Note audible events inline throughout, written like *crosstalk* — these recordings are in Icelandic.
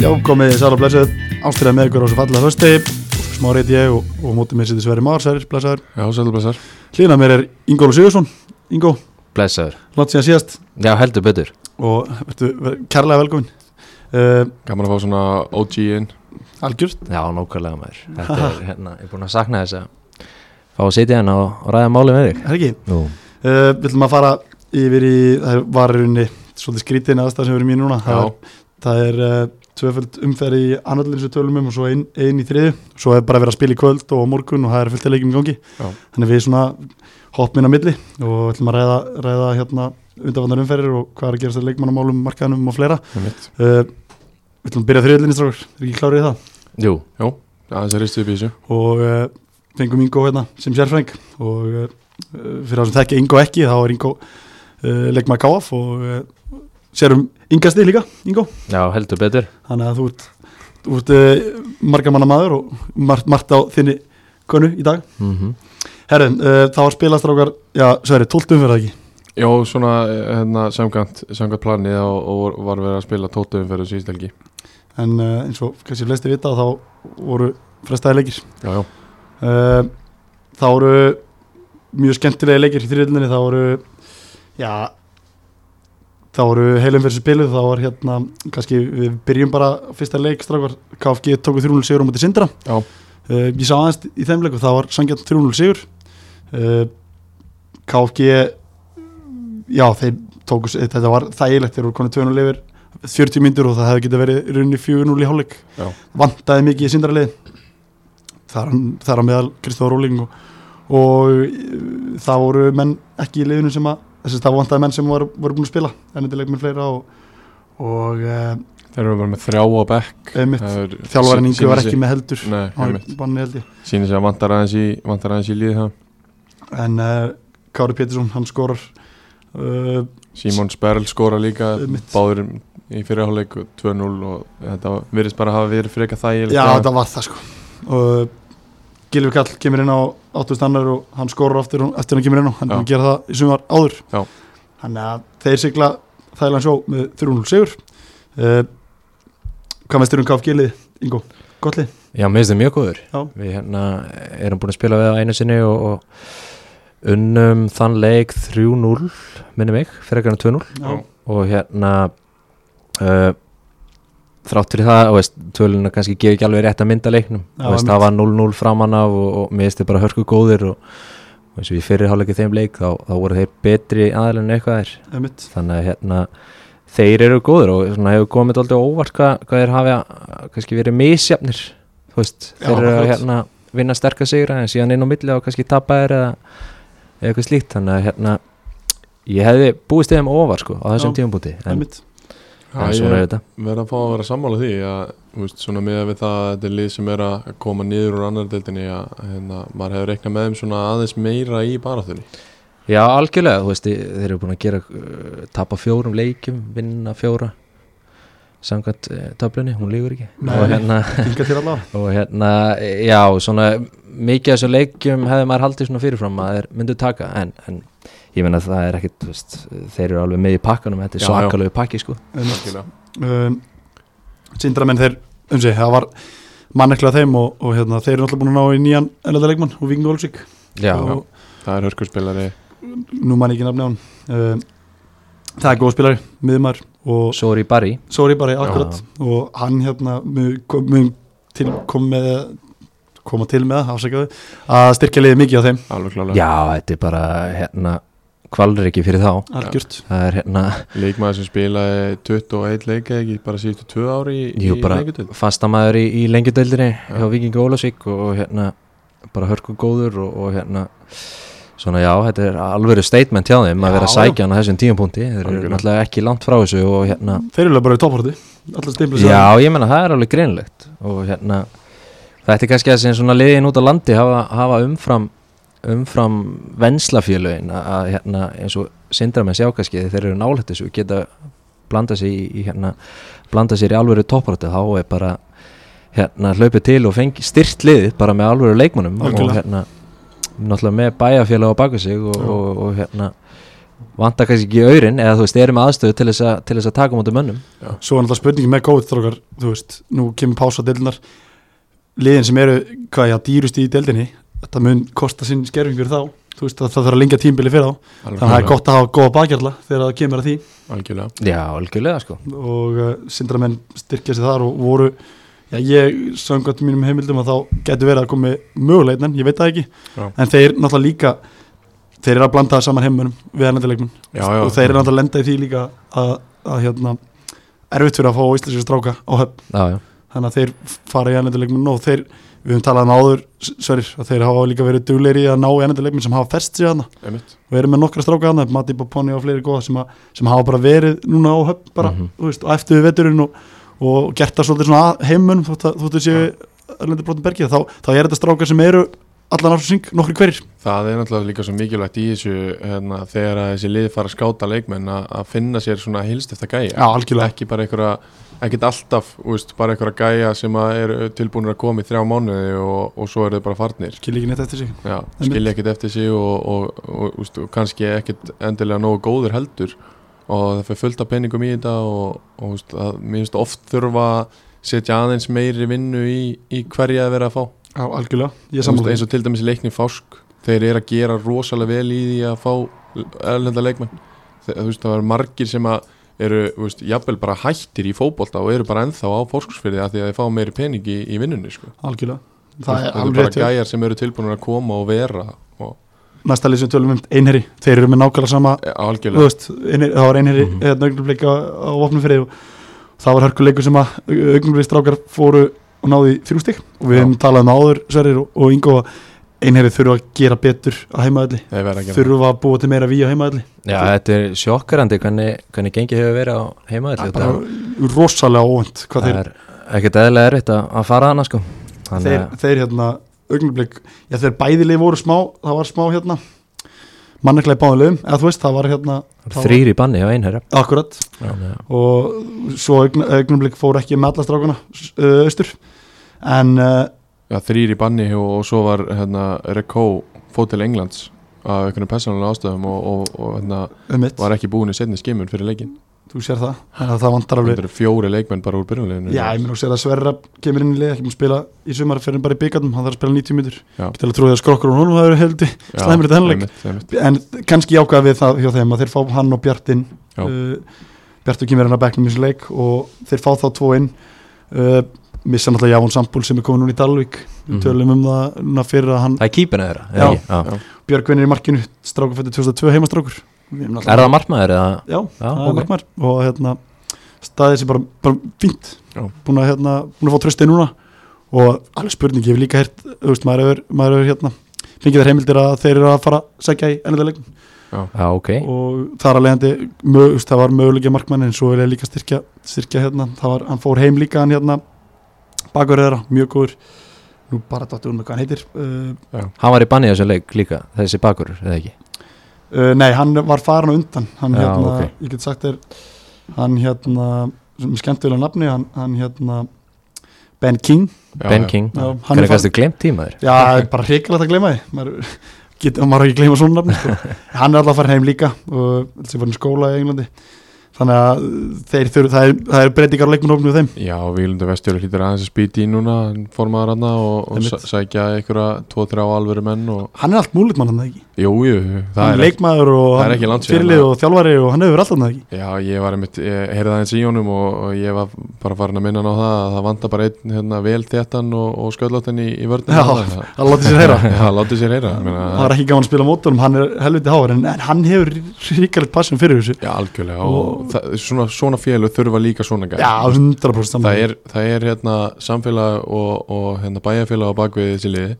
Já, komið sæl og blessuð, ástriða með ykkur á þessu fallega hösti Smá reyt ég og, og mótið mér sittir Sverri Már, Sverri, blessaður. Já, sælu blessar Hlýna mér er Ingólu Sigursson Ingó, Blessaður. langt síðan síðast. Já, heldur betur. Og verður ver, kærlega velkomin. Uh, Gaman að fá svona OG inn. Algjört. Já, nákvæmlega maður. Þetta er, *laughs* hérna, ég er búin að sakna þess að fá að sitja hérna og, og ræða máli með þig. Er ekki? Uh, við ætlum að fara yfir í, það var í rauninni svolítið skrítin aðstæð sem við erum í núna. Það Já. er, það er uh, tvöföld umferð í annarlinn sem við tölum um og svo ein, ein í þriðu svo er bara verið að spila í kvöld og morgun og það er fullt að leikjum í gangi. Já. þannig við svona hoppum inn á milli og við ætlum að ræða, ræða hérna undanvannar umferðir og hvað er að gerast að leikmannamálum, markaðanum og fleira. Uh, við ætlum að byrja þriðlinni strákur, er ekki klárið í það? Jú, Já, aðeins að ristu upp í þessu. Og uh, fengum Ingo hérna sem sérfræng og uh, fyrir það sem þekki Ingo ekki þá er Ingo leikmaður káaf og uh, sérum Ingasti líka Ingo, já, heldur betur. Þannig að þú ert, þú ert uh, marga manna maður og margt, margt á þinni konu í dag. Mm Herren, uh, þá var spilastrákar já, Sverri, 12 umferð ekki? Já, svona eh, hérna samkvæmt, samkvæmt planið og, og var verið að spila tóttum fyrir síðust helgi. En uh, eins og kannski flesti vita þá voru frestaði leikir. Já, já, uh, þá voru mjög skemmtilegi leikir í þriðlinni þá voru já þá voru heilum fyrir spiluð þá var hérna, kannski við byrjum bara fyrsta leik strafgar, KFG tóku 3-0 sigur á mútið Sindra. Já. uh, ég sá aðeins í þeim leiku, það var sangjart 3-0 sigur. Uh, KFG já, þeir tóku þetta var þægilegt, þeir voru konið 2-0 yfir 40 myndur og það hefði getið verið runni 4-0 í hálfleik. Já. vantaði mikið í Sindra lið þar, þar á meðal Kristóður Róling og, og uh, það voru menn ekki í liðinu sem að þess að það vantaði menn sem voru, voru búin að spila. Ennidileg með fleira og, og uh, þeir eru bara með þrjá á bekk sí- Ingi var ekki með heldur. Sýnir sig að vantar aðeins í, vantar aðeins í líði það. En uh, Kári Pétursson, hann skorar uh, Simon Sperl skora líka Einmitt. báður í fyrirháleik 2-0 og þetta virðist bara að hafa verið freka þægilegt. Já, það var það sko. Og Gilvi Kall kemur inn á 80 annar og hann skorar aftur eftir hann kemur inn á, hann er að gera það í sumar áður. Já. þannig að þeir sigla þægilega sjó með 300 sigur. Uh, hvað veistur um KFG lið, Ingo, gott lið? Já, mér finnst þið mjög góður Já. Við hérna erum búin að spila við á einu sinni og, og unnum þann leik 3-0 minni mig, fyrir hann 2-0 Já. og hérna uh, þrátt fyrir það og töluna kannski gefur ekki alveg rétt að mynda leiknum. Já, veist, það var 0-0 framan af og, og mér finnst þið bara hörku góðir og, og eins og ég fyrir hálfleikið þeim leik þá, þá voru þeir betri aðeins en eitthvað er Einmitt. þannig að hérna þeir eru góður og svona hefur komið alltaf óvart hvað, hvað þeir hafi að- kannski verið misjafnir. Veist, Já, þeir eru að hérna vinna sterkar sigra en síðan inn á milli og kannski tapaðir eða eða eitthvað slíkt. Þannig að hérna ég hefði búist þeim óvart sko á þessum Já, tímabúti en, en svona er þetta. verð að fá að vera sammála því að þú veist, svona með við það að þetta er lið sem er að koma niður úr annar deildinni að hérna, maður hefur reiknað með þeim svona aðeins meira í baráttunni. Já, algjörlega, þú veist, þeir eru búin að gera uh, tapa fjórum leikjum, vinna fjóra samkvæmt uh, töflunni, hún lígur ekki. Nei. og hérna, *laughs* og hérna já, svona mikið af þessum leikjum hefði maður haldið svona fyrirfram að þeir myndu taka, en, en ég menna það er ekkit, þú veist, þeir eru alveg með í pakkanum, þetta er svakalegu pakki sko. Um, Sindramenn þeir um sig, það var mannekla þeim og, og hérna, þeir eru alltaf búin að ná í nýjan ennlega leikmann og Já, og það er hörkurspilari nú mann ekki nafni á hann. Um, það er góð spilari, miðumar bara akkurat. Og hann hérna mun kom, kom með koma til með það, afsakaðu að styrkja liðið mikið á þeim, alveg klálega. Já, þetta er bara hérna kvalur ekki fyrir þá. Algjört. Það er hérna, leikmaður sem spilaði 21 leika ekki bara síðustu 2 ári í, jú í bara leikudeild. fastamæður í, í lengjudeildinni Já. hjá Viking Ólasvík og, og hérna bara hörku góður og, og hérna svona já, þetta er alveg statement hjá þeim að Já, vera að sækja hann á þessum tíumpunkti þeir eru náttúrulega ekki langt frá þessu og hérna, þeir eru bara í topphorti já, ég menna það er alveg greinlegt og hérna þetta er kannski að sem svona liðin út á landi hafa, hafa umfram umfram venslafélögin að hérna eins og sindramenn sjá kannski þeir eru nálægt þessu geta blanda sér í, í hérna blanda sér í alvöru topparötu þá er bara hérna hlaupið til og fengi styrt liðið bara með alvöru leikmannum og Algjörlega. hérna náttúrulega með bæjarfélag á baku sig og, Já. og, og hérna vantar kannski ekki aurin eða þú veist, erum aðstöðu til þess að, til þess að taka mútið mönnum Svo er náttúrulega spurningi með COVID-strókar Þú veist, nú kemur pása deildinar Liðin sem eru, hvað já, dýrust í deildinni Þetta mun kosta sinn skerfing fyrir þá. Þú veist, það, það þarf að lengja tímbili fyrir þá. Þannig að það er gott að hafa góða bakjarla Þegar það kemur að því. Algjörlega. Já, algjörlega sko. Og uh, sindramenn styrkja sig þar og voru Já, ég samkvæmt mínum heimildum að þá getur verið að komi möguleitnan, ég veit það ekki. Já. En þeir náttúrulega líka Þeir eru að blanda það saman heimunum við erlendileiknum Og þeir eru náttúrulega að lenda í því líka Að, að hérna, erfitt fyrir að fá íslenski stráka á höfn. Já, já, þannig að þeir fara í ennenduleikminn og þeir, við höfum talað um áður sverir, að þeir hafa líka verið dugleiri að ná í ennenduleikminn sem hafa fest sig einmitt. Og erum með nokkra stráka hana, Matti Boponi og fleiri góða sem, að, sem hafa bara verið núna á höfn bara, Mhm. þú veist, og eftir við veturinn og, og gert það svolítið svona að heimunum þótt að þú séu brotin bergið þá, þá er þetta strákar sem eru allan ársing, nokkri hverjir. Það er náttúrulega líka svo mikilvægt í þessu hérna, þegar þessi lið fara að skáta leikmenn að finna sér svona hilst eftir gæja. Já, algjörlega. ekki bara einhverja ekkert alltaf, úst, bara einhverja gæja sem að eru tilbúinir að koma í þrjá mánuði og, og svo eru þau bara farnir. Skil ekki neitt eftir sig. Já, skilja ekkert eftir sig og, og, og, úst, og kannski ekkert endilega nógu góður heldur. Og það fyrir fullt af peningum í þetta og, og úst, að, mér finnst oft þurfa að setja aðeins meiri vinnu í, í hverja að vera að fá. Já, algjörlega, ég sammála eins og til dæmis í leikni Fásk þeir eru að gera rosalega vel í því að fá erlenda leikmenn. Þe- það var margir sem að eru, veist, jafnvel bara hættir í fótbolta og eru bara ennþá á fórskursfyrði að því að þeir fá meiri pening í, í vinnunni sko. algjörlega. Það veist, er alveg bara gæjar sem eru tilbúinir að koma og vera og næsta lið sem við tölum um einherri, þeir eru með nákvæmlega sama veist, einherri, það var einherri mm -hmm. augnumleik á, á vopnumfrið og það var hörkuleikur sem að augnumleik strákar fóru og náði þrjú stík og við hefum talað um áður Sverrir og, og Ingo að einherri þurfa að gera betur á heimaðalli, þurfa að búa til meira við á heimaðalli, já þetta er sjokkarandi hvernig, hvernig gengið hefur verið á heimaðalli bara rosalega óvend Það þeir, er ekkert eðlilega erfitt að, að fara hana sko. Þannig þeir, þeir hérna augnumleik, já þeir bæðilegi voru smá það var smá hérna. Manneklega í báðum liðum, eða þú veist, það var hérna það var- þrýr í banni á einherja. Akkurat. Já, já. og svo augnumleik fór ekki með alla strákana uh, austur. En uh, Já, þrýr í banni og, og svo var hérna, Rekó fótt til Englands af einhvern persónulega ástöðum og, og, og hérna, um var ekki búin í setni skimun fyrir leikin þú sér það? Það vantar alveg fjóri leikmenn bara úr byrjunleginu já, ég minn og sér að Sverra kemur inn í lið ekki múið spila í sumar fyrir bara í byggarnum hann þarf að spila 90 minnur Já. til að trúið að skrokkur og honum það eru heldi slæmur þetta hennileg en kannski jákvæða við það hjá þeim að þeir fá hann og Bjartin Já. uh, Bjartur kemur hann að í þessu leik og þeir fá þá tvo inn. Uh, missa náttúrulega Javon Sambúl sem er komin núna í Dalvík. Við Mhm. tölum um það núna fyrir að hann Það er kýpina þeirra Já. eða ekki? Já. Björg vinnir í markinu strákur fyrir 2002 heimastrákur. Við erum Er það markmaður eða? Já, Já, það er markmaður. Og hérna staðið sér bara, bara fínt. Já. búin að, hérna, búin að fá tröstið núna. Og alveg spurning, ég hef líka heyrt þú veist, maður hefur, hérna fengið þær heimildir að þeir eru að fara að segja í ennlega Já, ok. Og það er alveg hendi mög, þú veist, það var möguleikja markmann en svo vil ég líka styrkja, styrkja hérna, það var, hann fór heim líka hann hérna bakur þeirra, mjög góður. Nú bara dáttu um hvað hann heitir. Uh, Hann var í banni þessu leik líka Þessi bakur, eða ekki? Uh, nei, hann var farin á undan. Hann Já, hérna, ok. ég get sagt þér hann hérna, sem er skemmtilega nafni hann, hann hérna Ben King. Ben King. Er Hvernig kannstu glemt tímaður? Já, það er bara hrikalegt að gleyma því. Maður, *laughs* get, maður har ekki gleyma svona nafni sko. *laughs* hann er alltaf farin heim líka og þessi farin í skóla í Englandi þannig að þeir þurfa, það er, það er breytingar á leikmannofnum þeim. Já, Vílundur Vestjóri hlýtur aðeins að spýti í núna hann formaður hann og, og sækja einhverja tvo, þrjá alvöru menn og hann er allt múlit mann hann ekki? Jú, jú, hann það er leikmaður og hann fyrirlið og þjálfari og hann hefur alltaf það ekki? Já, ég var einmitt, ég heyrði aðeins í honum og, og ég var bara farin að minna hann á það að það vantar bara einn hérna, vel þéttan og, og sköllóttan í, í vörðinu Já, það látið sér heyra. *laughs* Já, látið sér heyra það er ekki gaman að spila mótunum, hann er helviti háar en, hann hefur ríkalegt passion fyrir þessu. Já, algjörlega Og- það, svona, svona félug þurfa líka svona gæð Já, 100% saman það er, það er hérna samfélag og, og hérna bæjarfélag á bakvið þessi liði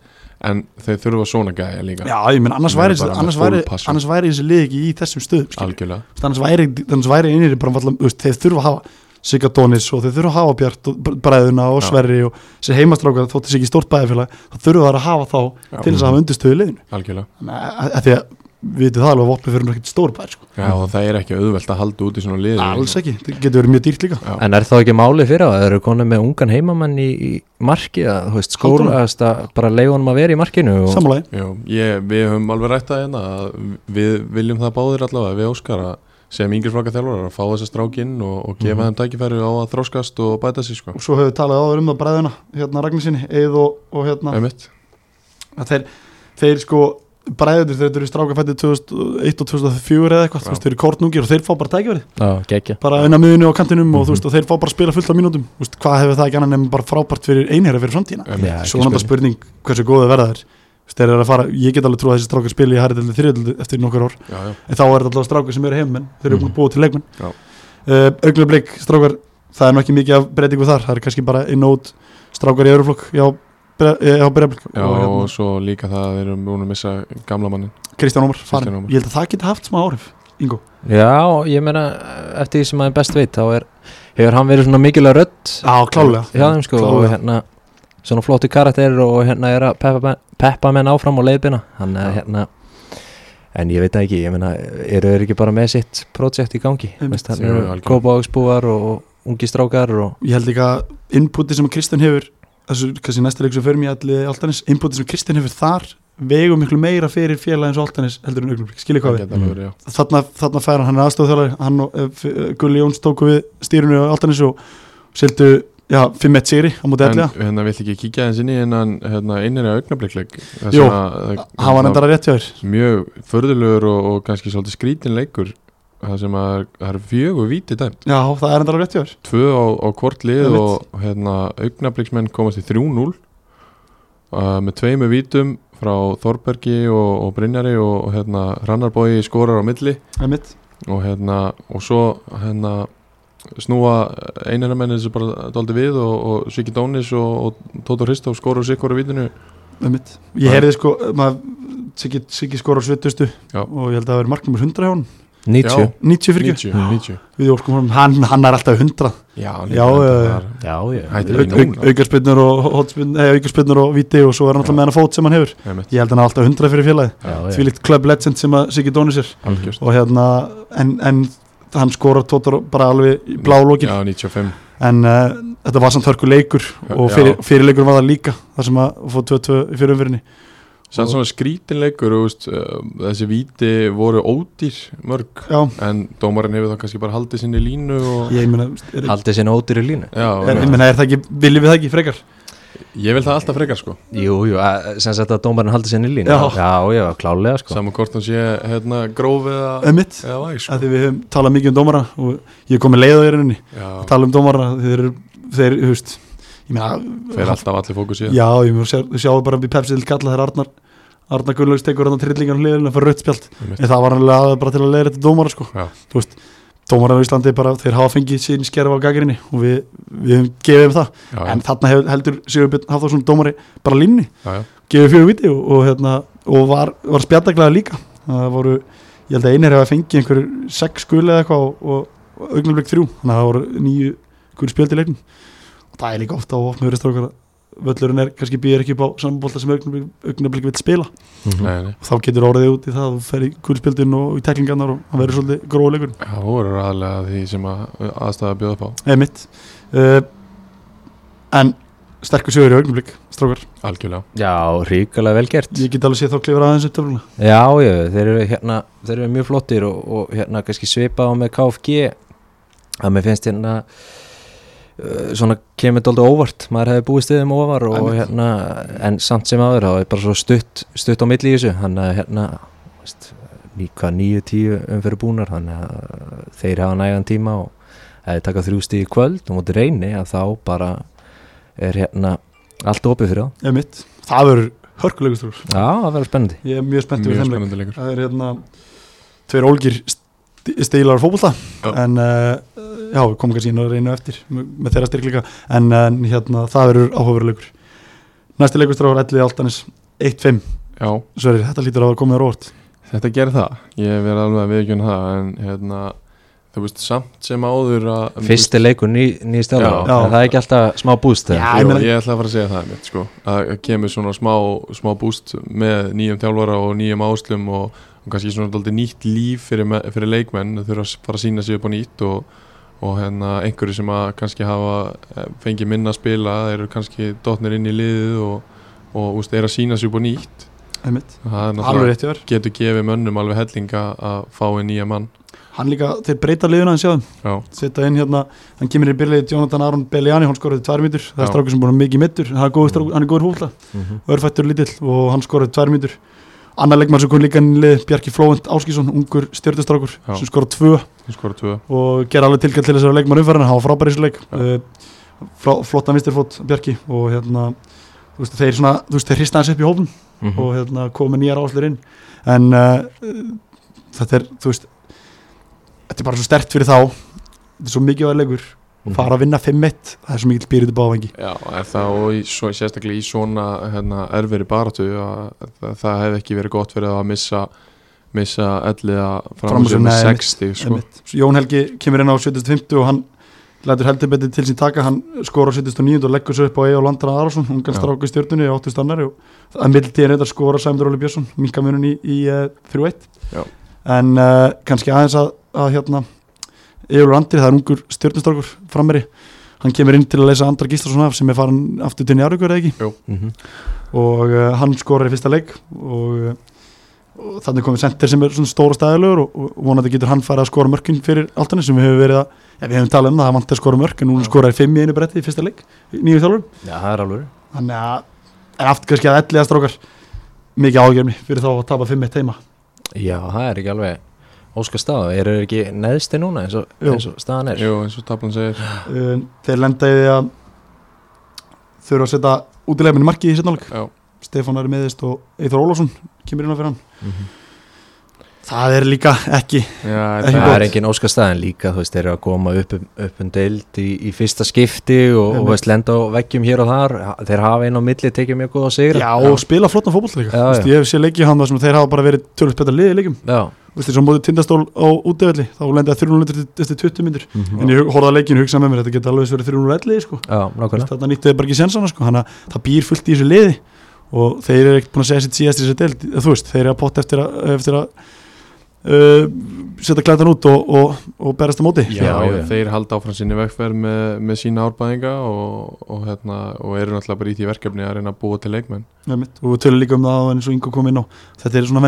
en þeir þurfa svona gæja líka. Já, ég menn, annars væri, annars, væri, annars væri þessi lið ekki í þessum stöðum algjörlega. Annars væri, annars væri einir þeir þurfa að hafa Sigadónis og þeir þurfa að hafa Bjart og Bræðuna og. Sverri og þessi heimastrákar þótt þessi ekki stórt bæðafélag þá þurfa það að hafa þá Já. til þess að hafa undirstöðu liðinu. Algjörlega. Þannig að því að við vitið það alveg að vopni fyrir ekkert stór bær sko. Já, og það er ekki auðvelt að halda út í svona liði alls ekki, það getur verið mjög dýrt líka Já. En er þá ekki máli fyrir það? Eru konið með ungan heimamann í, í marki að, þú veist, skóla, Halda að bara leiða honum að vera í markinu og, ég, við höfum alveg rætt það hérna að við viljum það báðir allavega við Óskar að sem yngri flokka þjálfur að fá þessa strákinn og, og gefa Mhm. þeim tækifæri á að þróskast og bæta sig sko og svo hefur við talað áður um það bræðuna hérna Ragnarsinni, Eið og, og hérna að þeir, þeir sko bræður þeir eru stráka fættið 2001 og 2004 eða eitthvað, þú veist, þeir eru kortnungir og þeir fá bara geggja. Bara unna miðunni og kantinum og Mhm. þú veist, og þeir fá bara að spila fullt af mínútum. Þú veist, hvað hefur það ekki annað nefnum bara frábært fyrir einherja fyrir framtíðina, ekki svo er bara spurning hversu góðu verða þeir. Þú veist, þeir eru að fara, ég get alveg trú að þessi strákar spili í hæriðildi þriðildi eftir nokkur ár. Já, já, en þá er þetta alltaf strákar sem eru heimmenn þeir eru búin að búa til leikmenn. Já. uh, augnablik strákar það er nú ekki mikið af breytingu þar. Það er kannski bara inn og út strákar í öðruflokk já, já breyflik já og og, hérna, svo líka það að við erum búin að missa gamla mannin Kristján Ómar ég held að það geti haft smá áhrif Ingo. Já, ég meina, eftir því sem maður best veit þá er, hefur hann verið svona mikilvæg rödd já klálega sko og hérna svona flótti karakter og hérna er að peppa, menn- peppa menn áfram og leiðbina. Hann er hérna en ég veit ekki, ég meina, eru þeir ekki bara með sitt projekt í gangi, algjörlega. kópáðsbúar og, og ungi strákar og ég held líka inputi sem Kristján hefur þessu kannski næsta leik sem fyrir mig allir Altanis inputi sem Kristján hefur þar vegu miklu meira fyrir félagi eins og Altanis heldur en augnablik. Skilja hvað við? Já. þarna, þarna fær hann, hann er aðstofþjálari hann og uh, Gulli Jóns tóku við stýrunu á Altanis og seldu já, 5-1 sigri á móti En elliða hérna vill ekki kíkja eins inn í innan hérna, innir að augnablikleik Jú, hann var nefndar að rétt hjá þér. mjög förðulegur og, og kannski svolítið skrítin leikur það sem að það er fjögur víti dæmt. Já, það er nefndar að rétt hjá þér. Tvö á, á hvort lið og hérna, augnabliksmenn komast í 3-0 uh, með tveimu vítum frá Þorbergi og, og Brynjari og, og hérna, Rannarbói skorar á milli. Og hérna og svo hérna snúa einaramenni þessu bara doldi við og, og Sviki Dónis og, Tóta Hristof skorar sikkur á vítinu. Ég heyrði sko maður Siggi, Siggi skor á svitustu Já. og ég held að það veri marknumur 100 hjá hann 90 90 fyrir 90, Mm. 90. við óskum honum, hann, hann er alltaf 100 Já, Já, já, Já, já, ekki núna. aukarspinnur og hotspinnur, aukarspinnur og viti og svo er hann alltaf Já. með hann að fót sem hann hefur já. ég held að hann alltaf 100 fyrir félagi Já, já. því líkt club legend sem að Siggi Dónis er og hérna en, en hann skorar tóttur bara alveg í blá lókin Já, 95 en uh, þetta var samt hörku leikur og Já. fyrir, fyrirleikur var það líka það sem að fóð 2-2 í fyrirumfyrinni Sann svona skrítinleikur og veist, uh, þessi víti voru ódýr mörg já, en dómarinn hefur það kannski bara haldið sinni línu og ég meina er, haldið sinni ódýr í línu? Já, er, ég meina er það ekki, viljum við það ekki frekar? Ég vil það alltaf frekar sko. Jú, jú, að- sem sagt að dómarinn haldið sinni í línu. Já. já, já klálega sko. Saman hvort hann sé hérna gróf eða, Ömmitt, sko. Að því við höfum talað mikið um dómara og ég er komið leið á þérinni Já, tala um dómara, þeir þeir, þú veist, fer alltaf allir fókus í það. Já, ég meina, sjá, sjáðu bara við Pepsi til kalla þegar Arnar Arnar Gunnlaugs tekur hann trillingar á hliðinu og fyrir Einmitt. en það var alveg bara til að leiða þetta dómara sko. Já. þú veist, dómarar á Íslandi bara, þeir hafa fengið sín skerfa á gagrinni og við, við höfum gefið um það. Já, en þarna hef, heldur Sigurbjörn Hafþórsson dómari bara línni, gefið fjögur viti og, og, hérna, og var, var spjaldaglega líka. Það voru, ég held að einir hefði fengið einhver sex skuli eða eitthvað og, og, augnablik þrjú, þannig að það voru nýju skuli spjöld í leiknum. og það er líka ofta verið strókar völlurinn er, kannski býður ekki upp á sambolta sem augnablik, augnablik vil spila. Nei, nei. Og þá getur orðið út í það að þú fer í gulspjöldin og í teklingarnar og hann verður svolítið gróðleikur Já, það voru aðlega því sem að aðstæða bjóða upp á. Eða mitt uh, en sterkur sögur í augnablik strókar, Algjörlega. Já, ríkulega vel gert. Ég get alveg séð þá klifur aðeins upp töfluna Já, já, þeir eru hérna þeir eru mjög flottir og, og hérna kannski svipa á með KFG að mér finnst hérna svona kemur þetta aldrei óvart. Maður hefði búið stiðum ofar hérna en samt sem aður þá er bara svo stutt stutt á milli í þessu. Hann að hérna hvað nýju tíu umfyrir búnar þannig að þeir hafa nægan tíma og ef þeir taka þrjú stíð í kvöld og mútið reyni að þá bara er hérna allt opið fyrir þá. Eða mitt, það verður hörkuleikur strókar Já, það verður spennandi. Ég er mjög spenntið við Mjög þeim leik. spennandi leikur. Það er hérna tveir ólgir stílar fótbolta Já. en uh, já, við komum kannski inn og reynu eftir með, með þeirra styrkleika en, en hérna, það verður áhugaveruleikur næsti leikur stráður 11 Altanis 1-5, Já, Sverrir, þetta lítur að hafa komið á rót þetta gerir það. Ég verði alveg að viðkjöna það en hérna þú veist, samt sem áður að Fyrsti leikur ný, ný stjálfara Já. Það er ekki alltaf smá búst ég ætla að fara að segja það mitt, sko, að kemur svona smá, smá búst með nýjum þjálfara og nýjum áslum og, og kannski svona nýtt líf fyrir, fyrir leikmenn þau þurfa að fara að sína sig upp á nýtt og, og hérna einhverju sem að kannski hafa eh, fengið minna að spila eru kannski dotnir inn í liðið og, og úst, er að sína upp á nýtt. Það getur gefið mönnum alveg hellinga að fá einn nýja mann. Hann líka, þeir breyta liðuna en sjáðum já, setja inn hérna, hann kemur í byrlið Jonathan Aron Belliani, hann skoraði tvær mýtur það er strákur sem búin mikið mittur, hann er góður, húfla Mhm. örfættur lítill og hann skoraði tvær mýtur annar leikmann sem kom líka inn í lið Bjarki Flóvent Áskísson, ungur stjórnustrákur Já. sem skoraði tvö. Tvö. Og gera alveg tilkall til þessari leikmann umferðin var frábæri þessu leik. Uh, fló, flottan vistirfót Bjarki. Og hérna þú veist, þeir svona, þú veist, þeir hrista hans upp í hófum Mhm. og hérna komu nýjar áslur inn. En uh, þetta er, þú veist þetta er bara svo stert fyrir þá. Þetta er svo mikið að leikur Mhm. fara að vinna 5-1, það er svo mikið byrjuð báðvengi Já, er það og svo, sérstaklega í svona hérna, erfiri baratu að, að það hefði ekki verið gott það að missa missa elliða fram nei, 60 sko. Jón Helgi kemur inn á 750 og hann lætur heldur betið til sín taka hann skora á 79 og leggur svo upp á E og Landra Arason, ungan Já. stráku í stjórnunni og 8 stannari og að mildtíðin reyndar skora Sæmdur Óli Björnsson, minkamunum í, í uh, 3-1 Já. en uh, kannski aðeins að, að hérna Egilur Andri, það er ungur stjórnustrákur frammeri, hann kemur inn til að leysa Andra Gíslason af sem er farin aftur til Njarvíkur eða ekki? Mhm. og uh, hann skorar í fyrsta leik og, uh, og þannig komið sendir sem er svona stóra stæðilegur og, og vonandi getur hann farið að skora mörkin fyrir alltaf sem við hefum verið að, ja, við hefum talað um það það vantar að skora mörk en núna Já. skoraði fimm í einu bretti í fyrsta leik, nýju þjálfur Já, það er alveg þannig að en aftur kannski að elliða strókar mikið ágjörmi fyrir þá að tapa fimm eitt heima. Já, það er ekki alveg óska stað Eru þeir ekki neðsti núna eins og, eins og staðan er? Jú, eins og tablan segir. Um, þeir lenda í því að þurfa að setja útilegminni markið í setnáleik Já, Stefán er meðist og Eithor Ólafsson kemur inn á fyrir hann Mhm. það er líka ekki Já Ekki Það gott. er engin óska staðin líka, þú veist, þeir eru að koma upp um, upp um deild í, í fyrsta skipti og, og veist, lenda á veggjum hér og þar. Þeir hafa inn á milli, tekið mjög góða sigra. Já, og spila flottan já. Ég hef séð leikið hann þar sem þeir hafa bara verið tölvöld betra liðið í leikum Já, Vist, þess að mótið tindastól á útivelli þá lendið að 300 litur eftir 20 myndir Mhm. en ég horfði að leikinu hugsa með mér þetta geta alveg verið 300 liðið sko. já, nákvæmlega þetta nýttið bara ekki sensana sko. þannig að það býr fullt í þessu liði og þeir eru ekkert búin að segja sitt síðast í þessu deild þú veist, þeir eru að potta eftir að, eftir að uh, setja klætan út og, og, og berast á móti Já, Já, já. þeir halda áfram sinni vegferð með, með sína árbæðinga og, og, hérna, og eru náttúrulega bara í því verkefni að reyna að búa til leikmenn Einmitt. og við tölum líka um það eins og Ingo kom inn á þetta er svona.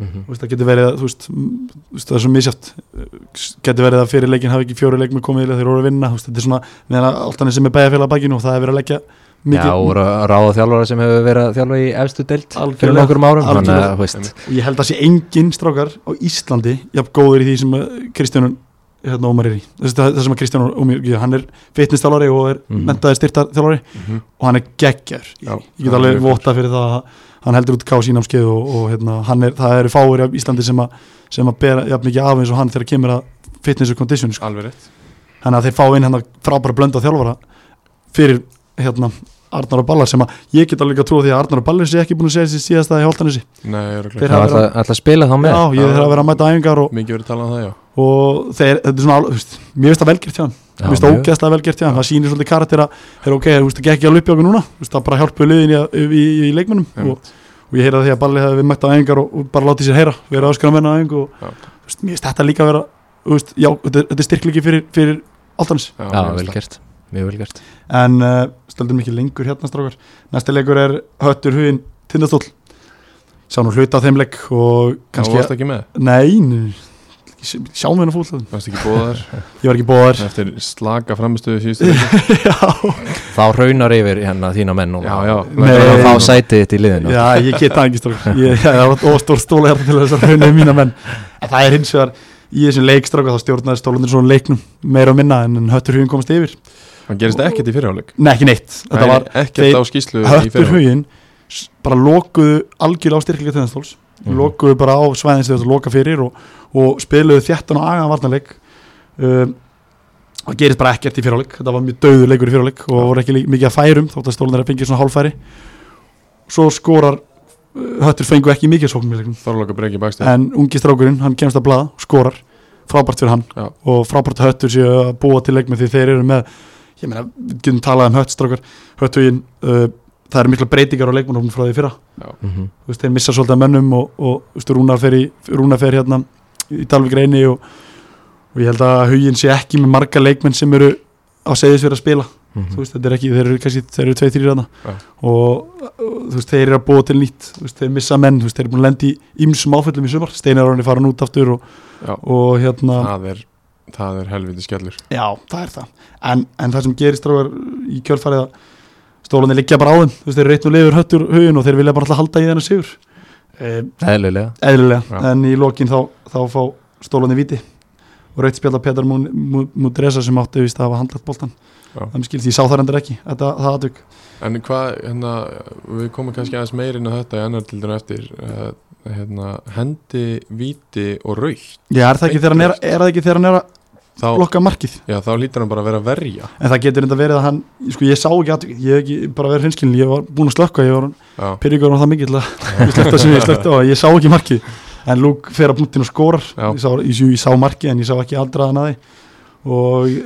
Mhm. Þú veist, það getur verið að, þú veist, m- þú veist, það er svo misjátt getur verið að fyrir leikin hafi ekki fjóri leikmenn komið leið þeir voru að vinna veist, þetta er svona, meðan alltaf sem er bæjarfélag að bakinu og það er verið að leggja Já, og ráða þjálfara sem hefur verið að þjálfa í efstu deild fyrir Algjörlega, nokkur árum þannig að, þú veist, og ég held að sé engin strákar á Íslandi jafn góður í því sem Kristján hérna Ómar er í. Það það sem að Kristján Ómar, hann er fitness-þjálfari og er Mhm. mentaði styrta-þjálfari Mhm. og hann er geggjör Já, ég get hann alveg vota fyrir það að hann heldur út ká sínamskeið og, og hérna, hann er, það eru fáir af Íslandi sem að, sem að bera jafn mikið af eins og hann þegar kemur að fitness og condition sko. Þannig að þeir fá inn hérna frábæra blönda þjálfara fyrir hérna Arnar og Ballar sem að ég get alveg að trúa því að Arnar og Ballar sé ekki búin að segja þessi síðasta í Holtanissi Nei, Þeir örugglega. það hafa ætla, ætla að spila þá með? Já, ég þeir að vera að mæta æfingar og, Mikið verið talað um það, já. og þeir, þetta er svona alveg, þú veist, mér finnst það velgert hjá hann mér finnst það mjög. ógeðslega velgert hjá hann, það sýnir svolítið karakter að þeir ok, þú veist, það gekk ekki alveg upp í okkur núna. Þú veist, það bara hjálpuði liðin í, í, í, í leikmennum og, og ég heyra því að Balli hefði mætt á æfingar og, og bara látið sér heyra, vera öskra og er- er stöldum ekki lengur hérna strákar, næsti leikur er Höttur Hugin Tindastól. Sá nú hluta á þeim leik og kannski, varst ekki með? Nei, nei sjá mig hennar fólk Varst ekki bóðar *laughs* ég var ekki bóðar Eftir slaka framistöðu síðustu Þá *laughs* raunar yfir hérna þína menn núna. Já, já. Nei. Það er að fá sætið þitt í liðinu. Já, ég get það ekki strókar ég, var óstór stóla hérna til þess að rauninu mína menn. En það er hins vegar í þessum leikstráka þá stjórnaði stólundir svona leiknum meira og minna en Höttur Hugin komast yfir Það gerist ekkert í fyrirháleik nei, ekki neitt, þetta var Ekkert á skýslu í Höttur fyrirháleik Hugin s- bara lokuðu algjörlega á styrkleika tennastóls Mhm. lokuðu bara á svæðins þegar þetta loka fyrir og, og spiluðu þjættan og agaðan varnarleik. Um, og gerist bara ekkert í fyrirleik þetta var mjög döður leikur í fyrirleik og voru ekki mikið að færum þótt að stólun er að fengja svona hálfæri svo skorar uh, Höttur fengu ekki mikið sóknum en ungi strákurinn, hann ég meina, við getum talað um höttstrákar höttugin, uh, það eru mikla breytingar á leikmannhófnum frá því fyrra. Mhm. Þú veist, þeir missa svolítið að mönnum og, og veist, Rúna fer, í, Rúna fer hérna í Dalvik reyni og, og ég held að huginn sé ekki með marga leikmenn sem eru á segðis fyrir að spila. Mhm. þú veist, þetta er ekki, þeir eru kannski, þeir eru tvei, þrýr hana Já. og þú veist, þeir eru að búa til nýtt. Þú veist, þeir missa menn, þú veist, þeir eru búin að lendi í ýmsum áföllum í sumar, Steinar Orni farin út aftur og, og hérna það er, það er helviti skellur. Já, það er það. En, en það sem gerist strákar í kjölfarið að stólunni liggja bara á þeim. Þú veist, þeir og liður höttur hugin og þeir vilja bara alltaf halda í þennan sigur. Um, eðlilega. eðlilega, en í lokin þá, þá fá stólunni viti og raut spjald á Petar Mudresa sem átti vist að hafa Já. það er skilst, ég sá það endur ekki. Þetta, það aðtök En hvað, hérna, við komum kannski aðeins meirinn á þetta í annar til dæna eftir uh, hérna, hendi, víti og raukt Já, er það ekki þegar hann er, er, það ekki þegar hann er að þá, blokka markið? Já, þá lítur hann bara að vera að verja. En það getur enda verið að hann, sko ég sá ekki aðtök ég hef ekki bara verið hinskilin, ég var búin að slökka ég var Já, pyrringur á það mikið til að *laughs* ég slökta sem ég slökta á, ég sá ekki markið. En Lúk fer að punktin og skórar Já. ég sá, ég, ég sá markið en ég sá ekki aldraðan að því. Og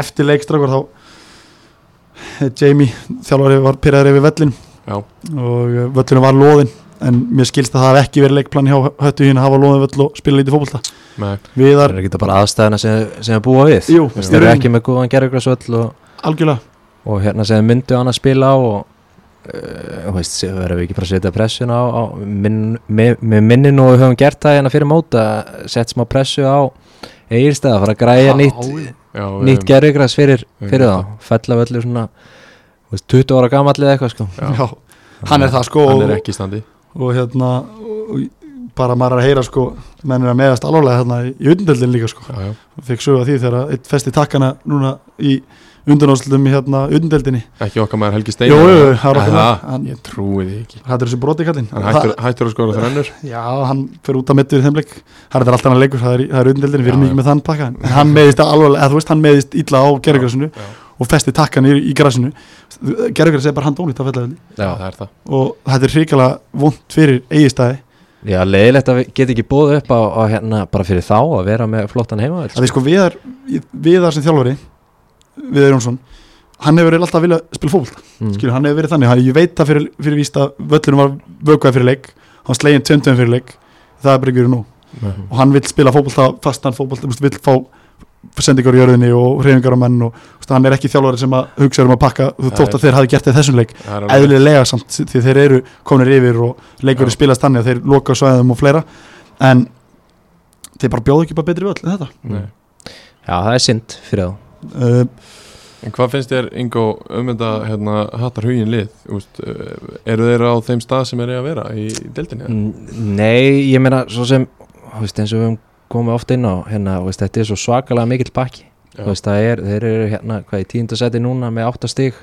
eftir leikstrakar þá eh, Jamie þjálfari var pyrraður yfir vellin já, og eh, völlinu var loðin en mér skilst að það hef ekki verið leikplan hjá höttu hín að hafa loðin völl og spila lítið fótbolta. Með, það Viðar, er ekki bara aðstæðina sem, sem er búa við. Jú, þeir eru ekki með góðan gerðugrasvöll og, algjörlega. og hérna sem myndu hann að spila á og uh, veist, verðum við ekki bara að setja pressuna á, á minn, með, með minnin og við höfum gert það hérna fyrir móta sett smá pressu á eigirstæða að fara að græja nýtt, já, nýtt gerðugras fyrir, fyrir þá. Fella völlu svona þú veist, 20 ára gamall eða eitthvað sko. Já. Hann er það sko Hann er ekki standi. og hérna og, bara maður að heyra sko menn er að meðast alvarlega hérna í, í undeldin líka sko. Já, já, fikk sögða því þegar eitt festi takkana núna í undanáslutum í hérna undeldinni ekki okkar maður Helgi Steinar jú, það er okkar maður. Hann- Ég trúi því ekki. Þetta er þessi broti kallinn Hann hættur, hættur að skora þrennur? Já, hann fyrir út að mittu í þeim leik. Það er alltaf hann leikur, það er, það er undeldin Við erum ekki með þann pakka. En hann meðist alvarlega, eða þú veist, hann meðist illa á gerðugrasinu Já, og festi takkan í, í grasinu. Gerðugras er bara handónýtt að fella já, það er það. Og þetta er hrikalega vond fyrir eigistæði Já, leiðilegt að við get ekki búið upp á, á hérna bara fyrir þá að vera með flottan heima að sko viðar, viðar sem þjálfari Viðar Jónsson hann hefur eiginlega alltaf viljað spila fótbolta mm. skilur, hann hefur verið þannig, hann, ég veit það fyrir, fyrir víst að völlunum var vökuð fyrir leik hann slegin tveimtöðum fyrir leik það er bara ekki verið nú Nei. og hann vil spila fótbolta, fastan veist, vill fá sendingar í jörðinni og reyfingar á menn og veist, hann er ekki þjálfari sem að hugsa um að pakka þú þótt að þeir hafi gert þessum leik eðlilega samt því þeir eru kominir yfir og leikurinn Já. spilast þannig að þeir loka svæðum og fleira en þeir bara bjóðu ekki bara betri völl en þetta Nei. Já, það er synd fyrir þá En hvað finnst þér, Ingo, um þetta hérna, hattar hugin lið? Úst, uh, eru þeir á þeim stað sem eiga að vera í, eða? N- Nei, ég meina svo sem þú veist, eins og við höfum komið oft inn á hérna, veist, þetta er svo svakalega mikill pakki veist, það er, þeir eru hérna hvað í tíundasæti núna með áttastig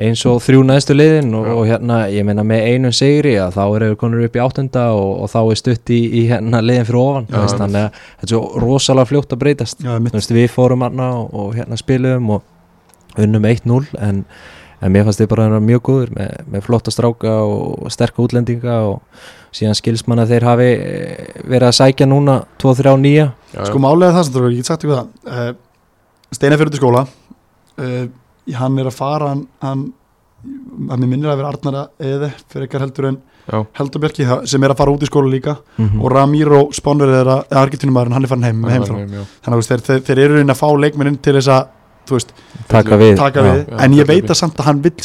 eins og þrjú næstu liðin og, og hérna, ég meina með einum sigri að þá eru við konur upp í áttunda og, og þá er stutt í, í hérna liðin fyrir ofan Já, veist, þannig að þetta er svo rosalega fljótt að breytast. Já, veist, við fórum hérna og, og hérna spilum og unnum 1-0 en, en mér fannst þið bara mjög góður með, með flotta stráka og sterka útlendinga og síðan skilsmann að þeir hafi eh, verið að sækja núna 2-3 nýja. Já, já. sko málega það sem þú ég get sagt ykkur það uh, fyrir til skóla uh, hann er að fara hann, hann að mér minnir að vera Arnara eða fyrir ekkar heldur en já, heldur Björki sem er að fara út í skóla líka. Mm og Ramiro Spánverið er að Argentinumæðurinn hann er farin heim, heim já. þannig að þeir, þeir, þeir eru reyna að fá leikmennin til þess að veist, taka við. taka já. við. Já, en ég taka veit að samt að hann vill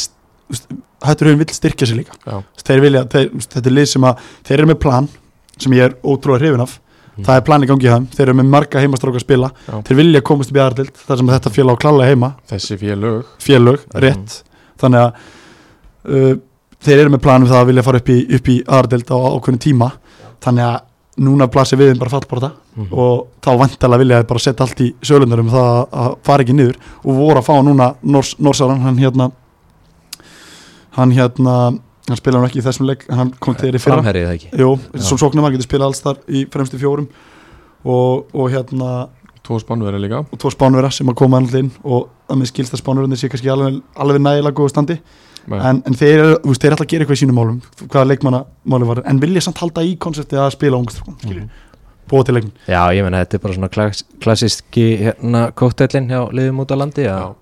hættur hefur vill styrkja sig líka. Já. þeir vilja, þeir, þetta er lið sem að þeir eru með plan sem ég er ótrúlega hrifin af Mm. það er plan í gangi í þeim, þeir eru með marga heimastrók að spila Já. þeir vilja komast í aðardild þar sem þetta félag á klálega heima Þessi félög félög, Mhm. rétt þannig að uh, þeir eru með plan um það að vilja fara upp í, upp í aðardild á ákveðinu tíma þannig að núna blasir við þeim bara fallborta Mhm. og þá vantalega vilja þeir bara setja allt í sölunar um það að- að fara ekki niður og voru að fá núna Nors, Norsaran, hann hérna hann hérna hann spila hann ekki í þessum leik en hann kom til þeirri fyrra. Framherrið það ekki? Jú, svo sóknum hann getur spilað alls þar í fremstu fjórum. Og, og hérna Tvo spannverði líka. og tvo spánverða sem að koma alltaf inn. Og að mér skilst að spánverðinni sé kannski alveg, alveg nægilega góðu standi. Nei. en, en þeir, eru- þú veist, þeir er alltaf að gera eitthvað í sínum málum hvaða leikmanna málum var. En vilja samt halda í konseptið að spila ungstrókun Mhm. búa til leikin Já, ég menna þetta er bara svona klass, klassíski hérna kóttellin hjá liðum út á landi að.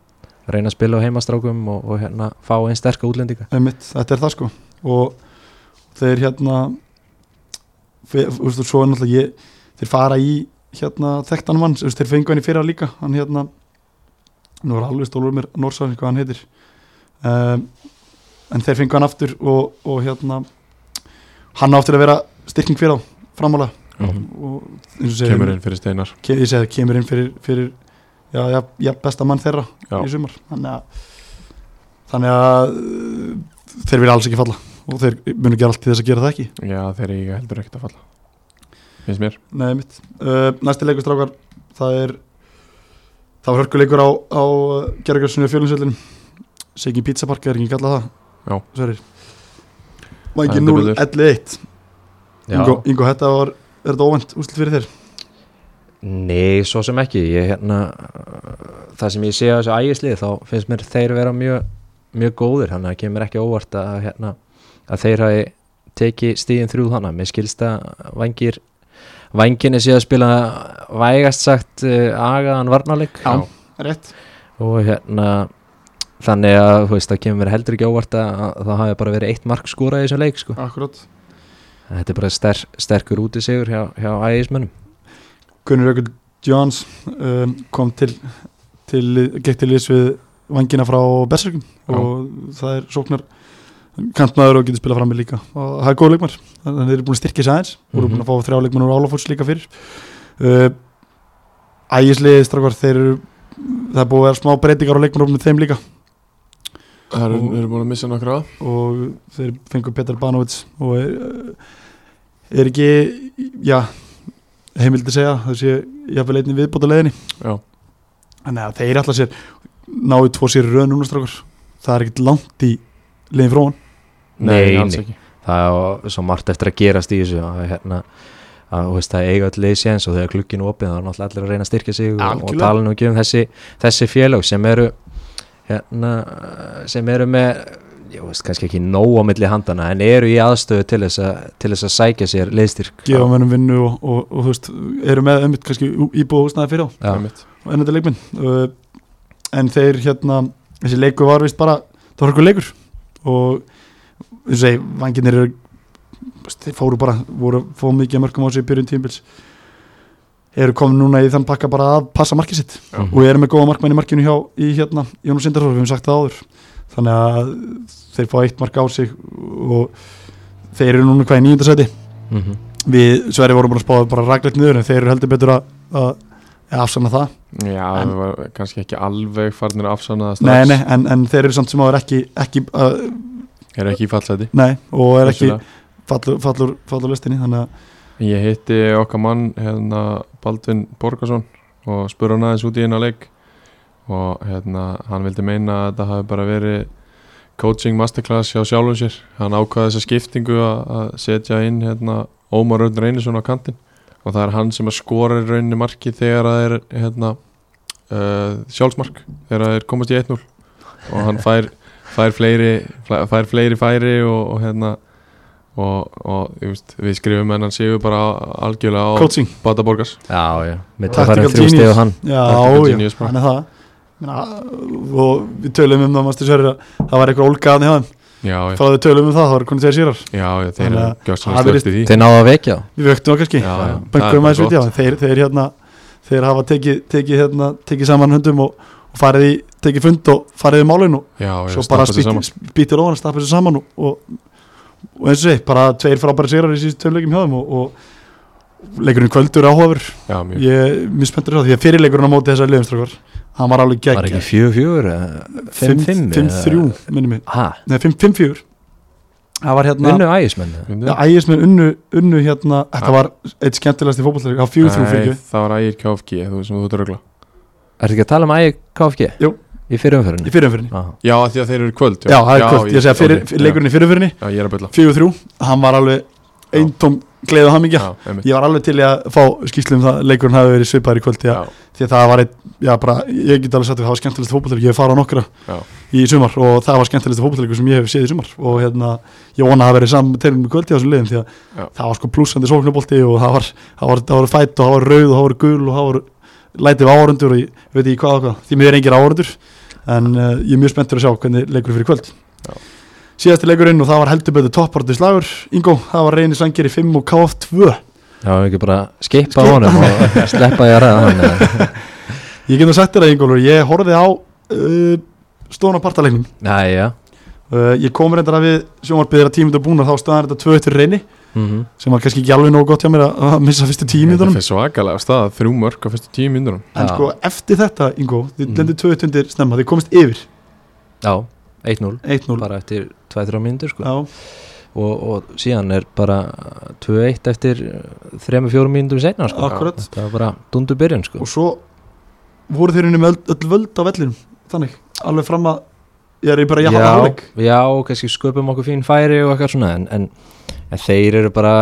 Reyna að spila á heimastrákum og, og hérna fá einn sterka útlendinga. Einmitt, þetta er það sko. Og þeir hérna náttúrulega ég, þeir fara í hérna þekktan mann, þeir fengu hann í fyrra líka. Hann hérna nú er alveg stólur mér Norsson, hvað hann heitir. Um, en þeir fengu hann aftur og, og hérna hann áttur að vera styrking fyrir á framála. Og segir kemur inn fyrir steinar. Ke, ég það, kemur inn fyrir, fyrir já, já, já, besta mann þeirra Já. í sumar. Þannig að, þannig að uh, þeir vilja alls ekki falla. Og þeir munu gera allt til þess að gera það ekki. Já þeir eiga heldur ekkert að falla. Finnst mér. Nei, mitt. Uh, næsti leikustrákar það er það var hörkuleikur á, á gerðargjörsinu fjölinsvöldin Segi Pizza Park er ekki kallað það? Já. Sverir Vangi Heldur 0 betur. 11 Já, Ingo, Ingo, þetta var er þetta óvænt úslit fyrir þér? Nei, svo sem ekki. Ég hérna það sem ég sé á þessu ægislið þá finnst mér þeir vera mjög, mjög góðir. Þannig að það kemur ekki óvart að, hérna, að þeir hafi tekið stíðin þrjú þannig mér skilst að vangir vanginni sé að spila vægast sagt uh, agaðan varnarleik. Já. Rétt. Og hérna þannig að þú veist, það kemur heldur ekki óvart að, að það hafi bara verið eitt mark skorað í þessum leik sko. Akkurát þetta er bara ster, sterkur út í sigur hjá, hjá ægismönnum Gunnar Jökull Jóns um, kom til, til gekk til liðs við vangina frá Berserkum Já. og það er sóknar kantmaður og getur spilað fram með líka. Og það er góð leikmar, þannig að þeir eru búin að styrkja sig aðeins. Og eru Mhm. búin að fá þrjá leikmar úr Álafórs líka fyrir. Uh, Ægisliði strákar þeir eru það er búið að vera smá breytingar á leikmannum þeim líka. Það eru, eru búin að missa nokkra. Og þeir fengu Petar Banovits og er, er ekki já, heimildi segja það sé jafnvel einnig viðbóta leiðinni já, þannig að þeir alltaf sér náðu tvo sér í röð núna strákar. Það er ekkert langt í leiðin frá hann Nei, nei. það er svo margt eftir að gerast í þessu að, hérna, að þú veist, það eiga öll leið séns og þegar klukkinu opið þá er náttúrulega allir að reyna að styrkja sig og, og tala nú ekki um þessi, þessi félög sem eru hérna, sem eru með ég veist kannski ekki nóg á milli handana en eru í aðstöðu til þess að, til þess að sækja sér leiðstyrk gefa mönnum vinnu og, og, og, þú veist eru með ömmit kannski íbúið húsnaði fyrir á Einmitt. og ennandi leikminn uh, en þeir hérna þessi leiku var vist bara það var eitthvað leikur og þú segi, vanginir þeir fóru bara, voru fóðu mikið mörgum á sig í byrjun tímbils eru komin núna í þann pakka bara að passa markið sitt. Já. og eru með góða markmenn í markinu hjá í hérna, Jónus Sindarsson, við hefum sagt það áður þannig að þeir fá eitt mark á sig og þeir eru núna hvað í nýjundasæti mhm. við Sverri vorum bara spáða bara raglegt niður en þeir eru heldur betur að, að, að afsanna það. Já, En- það var kannski ekki alveg farnir að afsanna það nei, strax. nei, en, en þeir eru samt sem áður ekki, ekki uh, er ekki í fallseti nei, og er ekki fallur, fallur, fallur listinni þannig að Ég hitti okkar mann hérna Baldvin Borgarsson og spurði hann aðeins út í eina leik og hérna hann vildi meina að þetta hafi bara verið coaching masterclass hjá sjálfum sér. Hann ákvaði þessa skiptingu að að setja inn hérna Ómar Örn Reynisson á kantinn. Og það er hann sem að skora í rauninni marki þegar það er hérna uh, sjálfsmark þegar það er komast í 1-0 og hann fær, fær, fleiri, fær fleiri færi og, og hérna og, og veist, við skrifum hennan séu bara algjörlega á coaching, Bata Borgars. Já, já, mitt Tactical að fara þrjú á hann. Já, já, hann er það og við tölum um það að það var eitthvað ólgaðan hjá þeim já, já, frá við tölum um það, það var konið þeir sírar já, já þeir eru að gjössan slögt í því. Þeir náðu að vekja þá. Við bara við já, þeir, þeir hérna þeir hafa tekið, tekið, hérna, tekið saman höndum og, og farið í, tekið fund og farið í málinu og já, já, svo bara sér spýtir ofan að stappa þessu saman og, og, og eins og sé, bara tveir frábæri sigrar í síðust tveim leikum hjá þeim og, og leikurinn kvöldur mjög, ég er mjög spenntur á því að fyrirleikurinn á móti þessar liðumstrakar hann var alveg Var ekki gegn fjögur? Fimm fimm? 5-3 minnum Hæ? nei 5-4 það var hérna Unnu ægismenn? Já, ægismenn unnu, unnu hérna þetta var eitt skemmtilegast í fótballleik á 4-3 fyrir ekki það var ægir KFG þú sem þú ert að rögla Er ekki að tala um ægi KFG? Jú. Í fyrirumferðinni? í fyrirumfyrinni Já. já, af því að þeir eru í kvöld já, það er kvöld, ég segja leikurinn í fyrirumfyrinni já, já, ég er að bylla 4-3, hann var alveg eintóm gleðu hamingja já, einmitt. ég var alveg til að fá skýslu um það að leikurinn hafi verið svipaður í kvöld því að, að það var eitt, já bara ég get alveg sagt að það var skemmtilegst fótballleikur, ég hef farað nokkra Já. í sumar og það var skemmtilegst fótballleikur sem ég hef séð í sumar og hérna, ég vona að verið saman til með kvöldi á þessum liðum því að Já. það var sko plussandi sóknubolti og það var, það var, það var fætt og það var rauð og það var gul og það var lætið áhörundur og ég veit ekki hvað hvað, því mér er engir áhörundur en uh, ég er mjög spenntur að sjá hvernig leikur fyrir kvöld Já. Síðasti leikurinn og það var heldur betur topparti slagur Ingo, það var reynir sangir í 5 og KF 2 Já, ekki bara skipa Skipa. honum og *laughs* sleppa ég að ræða hann *laughs* Ég get nú sagt þér að Ingólfur, ég horfði á uh, stóna partalegnum uh, Ég kom reyndar að við sjónvarpiðir að tímið og búin þá staðan þetta tvö eftir reyni Mhm. sem var kannski ekki alveg nógu gott hjá mér að að missa fyrstu tíu það fyrir svakalega stað þrjú mörg á fyrstu tíu myndunum En sko eftir þetta, Ingo, þið Mhm. lendir tvö undir snemma, þið komist yfir. Já, 1-0 1-0 bara eftir 2-3 mínútur sko. Og, og síðan er bara 2-1 eftir 3-4 mínútum setna sko. Það var bara dundur byrjun sko. og svo voru þeir unni með öll, völd á vellinum þannig, alveg fram að ég er bara jafn já, áleik já, og kannski sköpum okkur fín færi og eitthvað svona en, en, en þeir eru bara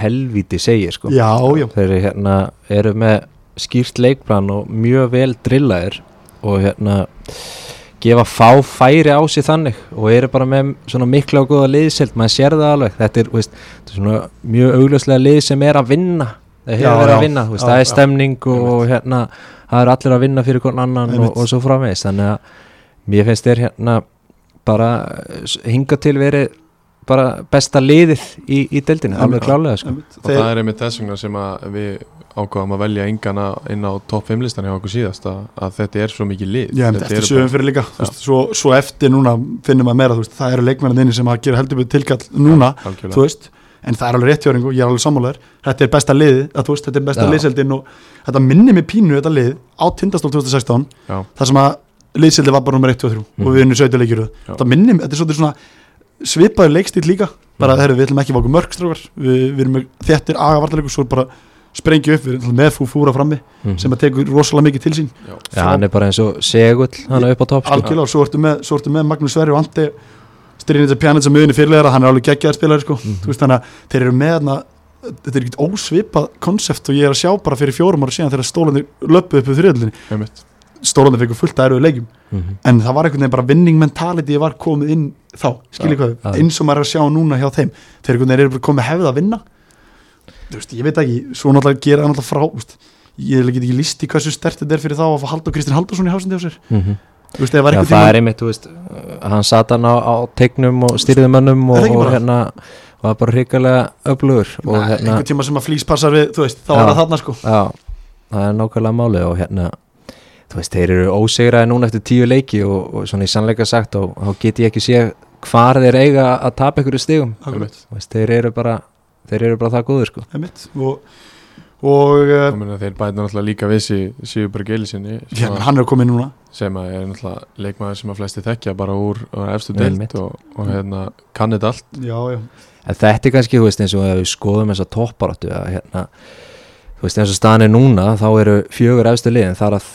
helvíti segir sko. Já, já, þeir hérna, eru með skýrt leikplan og mjög vel drillaðir og hérna gefa fá færi á sig þannig og eru bara með svona mikla og góða liðsild maður sér það alveg. Þetta er, veist, þetta er svona mjög augljóslega lið sem er að vinna. Það Já, verið já, að vinna, veist, já, það er stemning og, og hérna það eru allir að vinna fyrir hvern annan og, og svo framvegis. Þannig að mér finnst þér hérna bara hinga til verið bara besta liðið í, í deildinu, alveg klálega sko. og það er einmitt þess vegna sem að við ákváðum að velja engana inn á topp 5 listan hjá okkur síðast að, að þetta er svo mikið lið Já, Þetta eftir sögum fyrir líka veist, svo, svo eftir núna finnum maður meira veist, það eru leikmennin sem að gera heldur betur tilkall núna, algjörlega. þú veist en það er alveg réttjóring og ég er alveg sammálaður þetta er besta liðið, að, veist, þetta er besta liðseldin og þetta minnir mig pínu þetta lið á Tindastól 2016 Já. þar sem að liðseldi var bara nummer 1 og 3 Mhm. og við unnum 17 leikjur Já. þetta minnir mig, þetta er svona svipaður leikstíl líka, bara Mhm. þegar við ætlum ekki að váka mörgstrákar, við, við erum þettir agavartaleikur, svo er bara sprengju upp við með fú fúra frammi Mhm. sem að tekur rosalega mikið til sín Já. Já, hann er bara eins og segull hann er upp á topp sko. algjörlega og svo ertu með, svo ertu með Magnús Sverri og Andi þess að miðunni fyrirlega hann er alveg geggjaðar spilari sko þú veist þannig að þeir eru með hana þetta er ekkert ósvipað konsept og ég er að sjá bara fyrir fjórum ára síðan þegar stólandir löpuð upp þriðallinni Einmitt. stólandir fekkur fullt að eruðu leikjum Mhm. en það var einhvern veginn bara winning mentality var komið inn þá, skiljið hvað eins og maður er að sjá núna hjá þeim þeir eru bara komið hefð að vinna veist, ég veit ekki, svo náttúrulega gera það náttúrulega frá, veist, ég get ekki líst í hversu stert þetta er fyrir þá að fá Haldur Kristinn Haldursson í hásindi á sér, Mhm. þú veist, Já, það tímann- er einmitt, þú veist hann sat hann á, á tegnum og styrði mönnum og, og hérna var bara hrikalega öflugur hérna, einhvern tíma sem að flýs passar við, þú veist, þá Já. er það þarna sko. Já, það er nákvæmlega málið og hérna þú veist, þeir eru ósegraði núna eftir tíu leiki og, og svona í sannleika sagt og þá get ég ekki sé hvar þeir eiga að tapa ykkur stigum. Þú veist, þeir eru bara þeir eru bara það góður sko. Og, og Þá meina þeir bæta náttúrulega líka við sig Sigurberg Eilisinni já, menn hann er komið núna. sem að er náttúrulega leikmaður sem að flesti þekkja bara úr, úr efstu deilt og, og hérna kann þetta allt. Já, já, en þetta er kannski, þú veist, eins og ef við skoðum þessa topparáttu að hérna þú veist, eins og staðan er núna, þá eru fjögur efstu liðin, þar að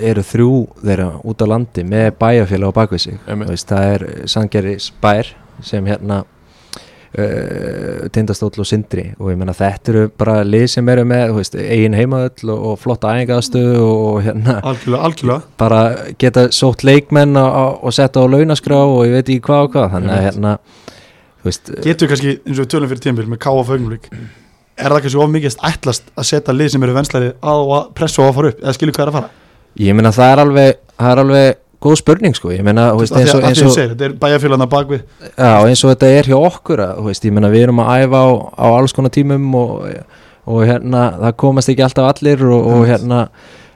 eru þrjú þeirra út á landi með bæjarfélag á bakvið sig, veist, það er Sangeris bær sem hérna uh, tindastóll og sindri. Og ég menna þetta eru bara lið sem eru með, veist, eigin heimaðöll og, og flotta æfingaðstöðu og, hérna algjörlega, algjörlega. bara geta sótt leikmenn og setja á launaskrá og ég veit ekki hvað og hvað. Þannig að hérna veist, getur kannski, eins og tölum fyrir tímbil með K.A. Fögnulík er það kannski of mikið ætlast að setja lið sem eru venslari á að pressa og að fara upp? Eða skilur hvað er að fara? Ég meina það er alveg það er alveg góð spurning sko. Ég meina, að- að er bæjarfélagna bakvið já, eins og þetta er hjá okkur að, veist, meina við erum að æfa á, á alls konar tímum og, og hérna, það komast ekki alltaf allir og, og hérna,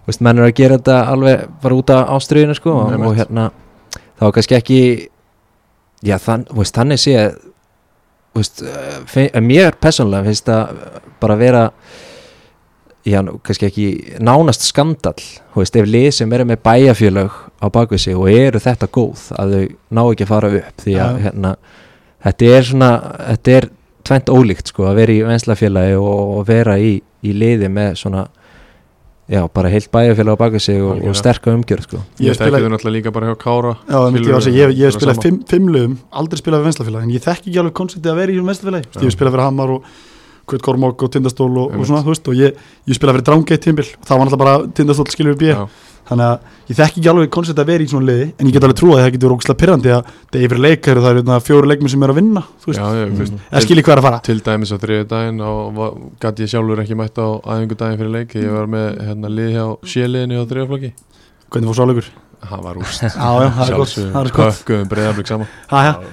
veist, menn er að gera þetta alveg bara út af ástriðinu sko og, Einmitt. og hérna, þá er kannski ekki já, þann, veist, þannig sé eh, mér persónulega finnst það bara vera já, kannski ekki nánast skandal, veist, ef lið sem eru með bæjafjölög á bakvið sig og eru þetta góð að þau ná ekki að fara upp því að Já. hérna, þetta er svona þetta er tvent ólíkt sko að vera í venslafélagi og, og vera í, í liði með svona já, bara heilt bæjarfélag á baka sig og, og sterka umgjörð sko. Ég þekki þau náttúrulega líka bara hjá Kára Já, ég, ég, ég, spilaði fimm, fimm lögum, aldrei spilaði við venslafélag en ég þekki ekki alveg konceptið að vera í venslafélagi. Ég spilaði fyrir Hamar og Kvöt Kormok og Tindastól og, og svona, þú veist, og ég, ég spilaði fyrir Drángeitt tímbil og það var náttúrulega bara Tindastól skilur við Já, þannig að ég þekki ekki alveg koncept að vera í svona liði en ég get alveg trúið að það getur ógustlega pyrrandi að það er yfir leikar og það eru hérna, fjóru leikmenn sem er að vinna þú veist, já, ég, veist, eða skilji hvað er að fara. til dæmis á þriðu daginn og gæti ég sjálfur ekki mætt á æfingu daginn fyrir leik ég var með hérna, lið hjá séliðinni á þriðaflokki hvernig fór sáleikur? það var *laughs* gott kökkuðum breyðarblik saman.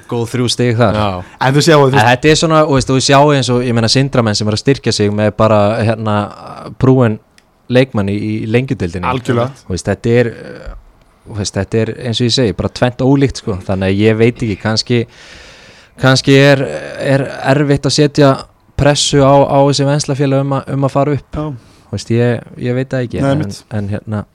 Góð þrjú stig þar. Já, En þetta er svona, og þú sjáu eins og ég meina sindramenn sem er að styrkja sig með bara hérna prúin leikmann í, lengjudildinni algjörlega. Þetta er uh, veist, þetta er eins og ég segi, bara tvent ólíkt sko. þannig að ég veit ekki, kannski kannski er, er erfitt að setja pressu á, á þessi venslafélag um, um að fara upp. Veist, ég, ég veit það ekki Nei, en, en hérna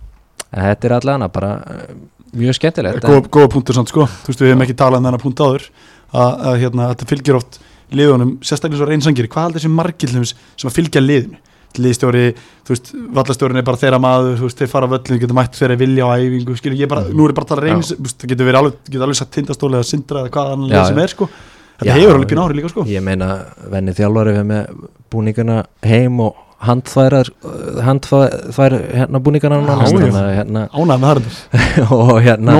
en þetta er allan bara uh, mjög skemmtilegt góða, góða punktur samt sko. Þú veist, við hefum ekki talað um þennan punkt áður að, að hérna, þetta fylgir oft liðunum sérstaklega svo reynsangir, hvað heldur þessi margildum sem að fylgja liðinu liðstjóri, þú veist, vallastjórin er bara þeirra maður, þú veist, þeir fara völlin, getur mætt þeirra vilja á æfingu, skilur, ég bara, nú er ég bara að tala reyns, það getur verið alveg, getur alveg sagt tindastóli eða sindra eða hvað annan lið sem er, sko. Þetta Já, hefur alveg pín ári líka, sko. ég meina, venni þjálfari við með búningana heim og handfærar handfær hérna búningana hérna ánægð með það *laughs* og hérna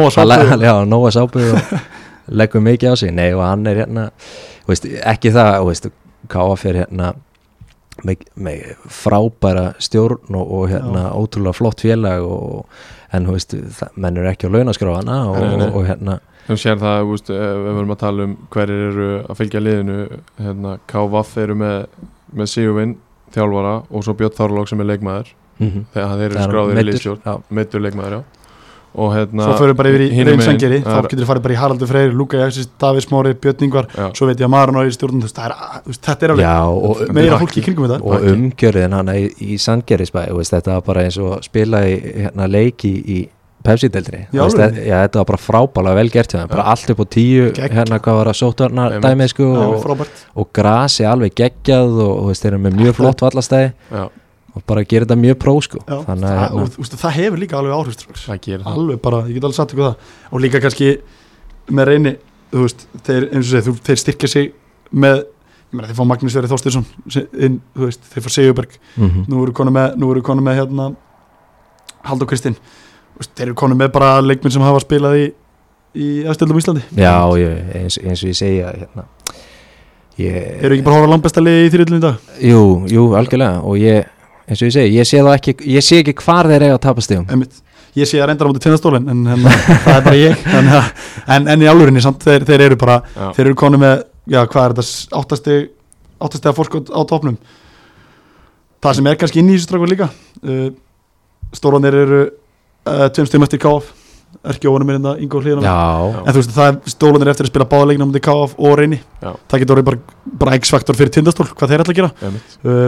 já, Nóa sápu og leggur mikið á sig. Nei og hann er hérna veist, ekki það, veist, KF er hérna með, með frábæra stjórn og, og hérna ótrúlega flott félag og, en þú veist, menn eru ekki á launaskráfana og, Nei, nei. og, hérna þú sér það, þú veist, ef við verum að tala um hverjir eru að fylgja liðinu hérna, KVF eru með, með Sigurvin, þjálfara og svo Björn Þorlók sem er leikmaður. Mm þegar þeir eru er skráðir í liðstjórn já. meittur leikmaður, já og hérna svo fyrir við bara yfir í reynsangeri þá getur við farið bara í Haraldur Freyr, Luka Jaksis, Davís Móri, Björn Ingvar já, svo veit ég að Maran á í stjórnum, er, þetta er alveg já, og, meira fólki í kringum þetta. Og umgjörðin hann í, í Sandgerðisbæ veist, þetta var bara eins og spila í hérna, leiki í já, þetta var bara frábælega vel gert bara allt upp á tíu hérna hvað var að sótvarna Einmitt. dæmið sko, og, og grasi alveg geggjað og, og þeir eru með mjög flott vallastæði já, og bara gera þetta mjög pró sko. Já, þannig það, að og, veist, það hefur líka alveg áhrif strákar. það gerir það. Alveg bara, ég get alveg sagt ykkur það. Og líka kannski með reyni þú veist, þeir, eins og segir, þú, þeir styrkja sig með, ég meina, þeir fá Magnús Verið Þorstinsson inn, þú veist, þeir fá Sigurberg. Mm nú eru konu með, nú eru konu með hérna Haldur Kristinn. Þeir eru konu með bara leikminn sem hafa spilað í í aðstöldum Íslandi. Já, ég, eins, eins og ég segja hérna, ég, eru ekki bara að hóra langbesta liði í þrjöldinu í dag? Jú, jú, algjörlega. Og ég, eins og ég segi, ég sé það ekki ég sé ekki hvar þeir eiga að tapa stegum Einmitt. ég sé að reyndar á mútið tennastólin en, en *laughs* það er bara ég. En, en, en í álurinni samt, þeir, þeir eru bara já, þeir eru konu með, já hvað er þetta áttasti, áttasti að fórskot á topnum það sem er kannski inn í þessu strákur líka uh, stóranir eru uh, tveim stöðum eftir KF Erki Óvanum er hérna Ingo Hlýðan já, en þú veist það er stólanir eftir að spila báðaleikina mútið KF og reyni. Já. það getur bara, bara x-faktor fyrir tindastól hvað þeir ætla að gera. Uh,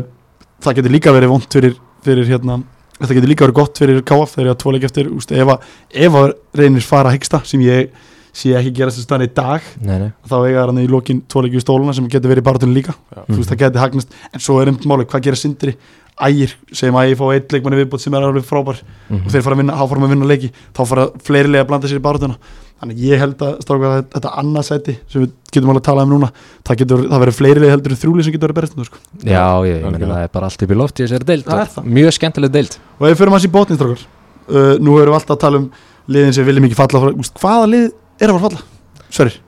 það getur líka verið vond fyrir, fyrir hérna, þetta getur líka verið gott fyrir KF þegar ég að tvo leik eftir úst, ef, að, ef að reynir fara að hyggsta sem ég sé ekki gera þessi stann í dag nei, nei. þá eiga hann í lokin tvo leiki í stóluna sem getur verið í barátunni líka. Já. þú veist það getur hagnast. En svo er einmitt máli hvað gera sindri? Ægir segjum að ég fá eitt leikmanni viðbútt sem er alveg frábær Mhm. og þeir fara að vinna, áfram að vinna leiki þá fara fleiri leiki að blanda sér í barátuna þannig ég held að stráka að þetta annað sæti sem við getum alveg að tala um núna það, getur, það verður fleiri heldur en þrjúli sem getur verið berist sko. Já, ég, ég meina algjörlega. það er bara allt upp í loft í þessari deild Það er það. Mjög skemmtileg deild og ef við fyrir maður sér bótnin strákar uh, nú erum við alltaf að tala um liðin sem viljum ekki falla hvaða lið er að fara falla? Sverir,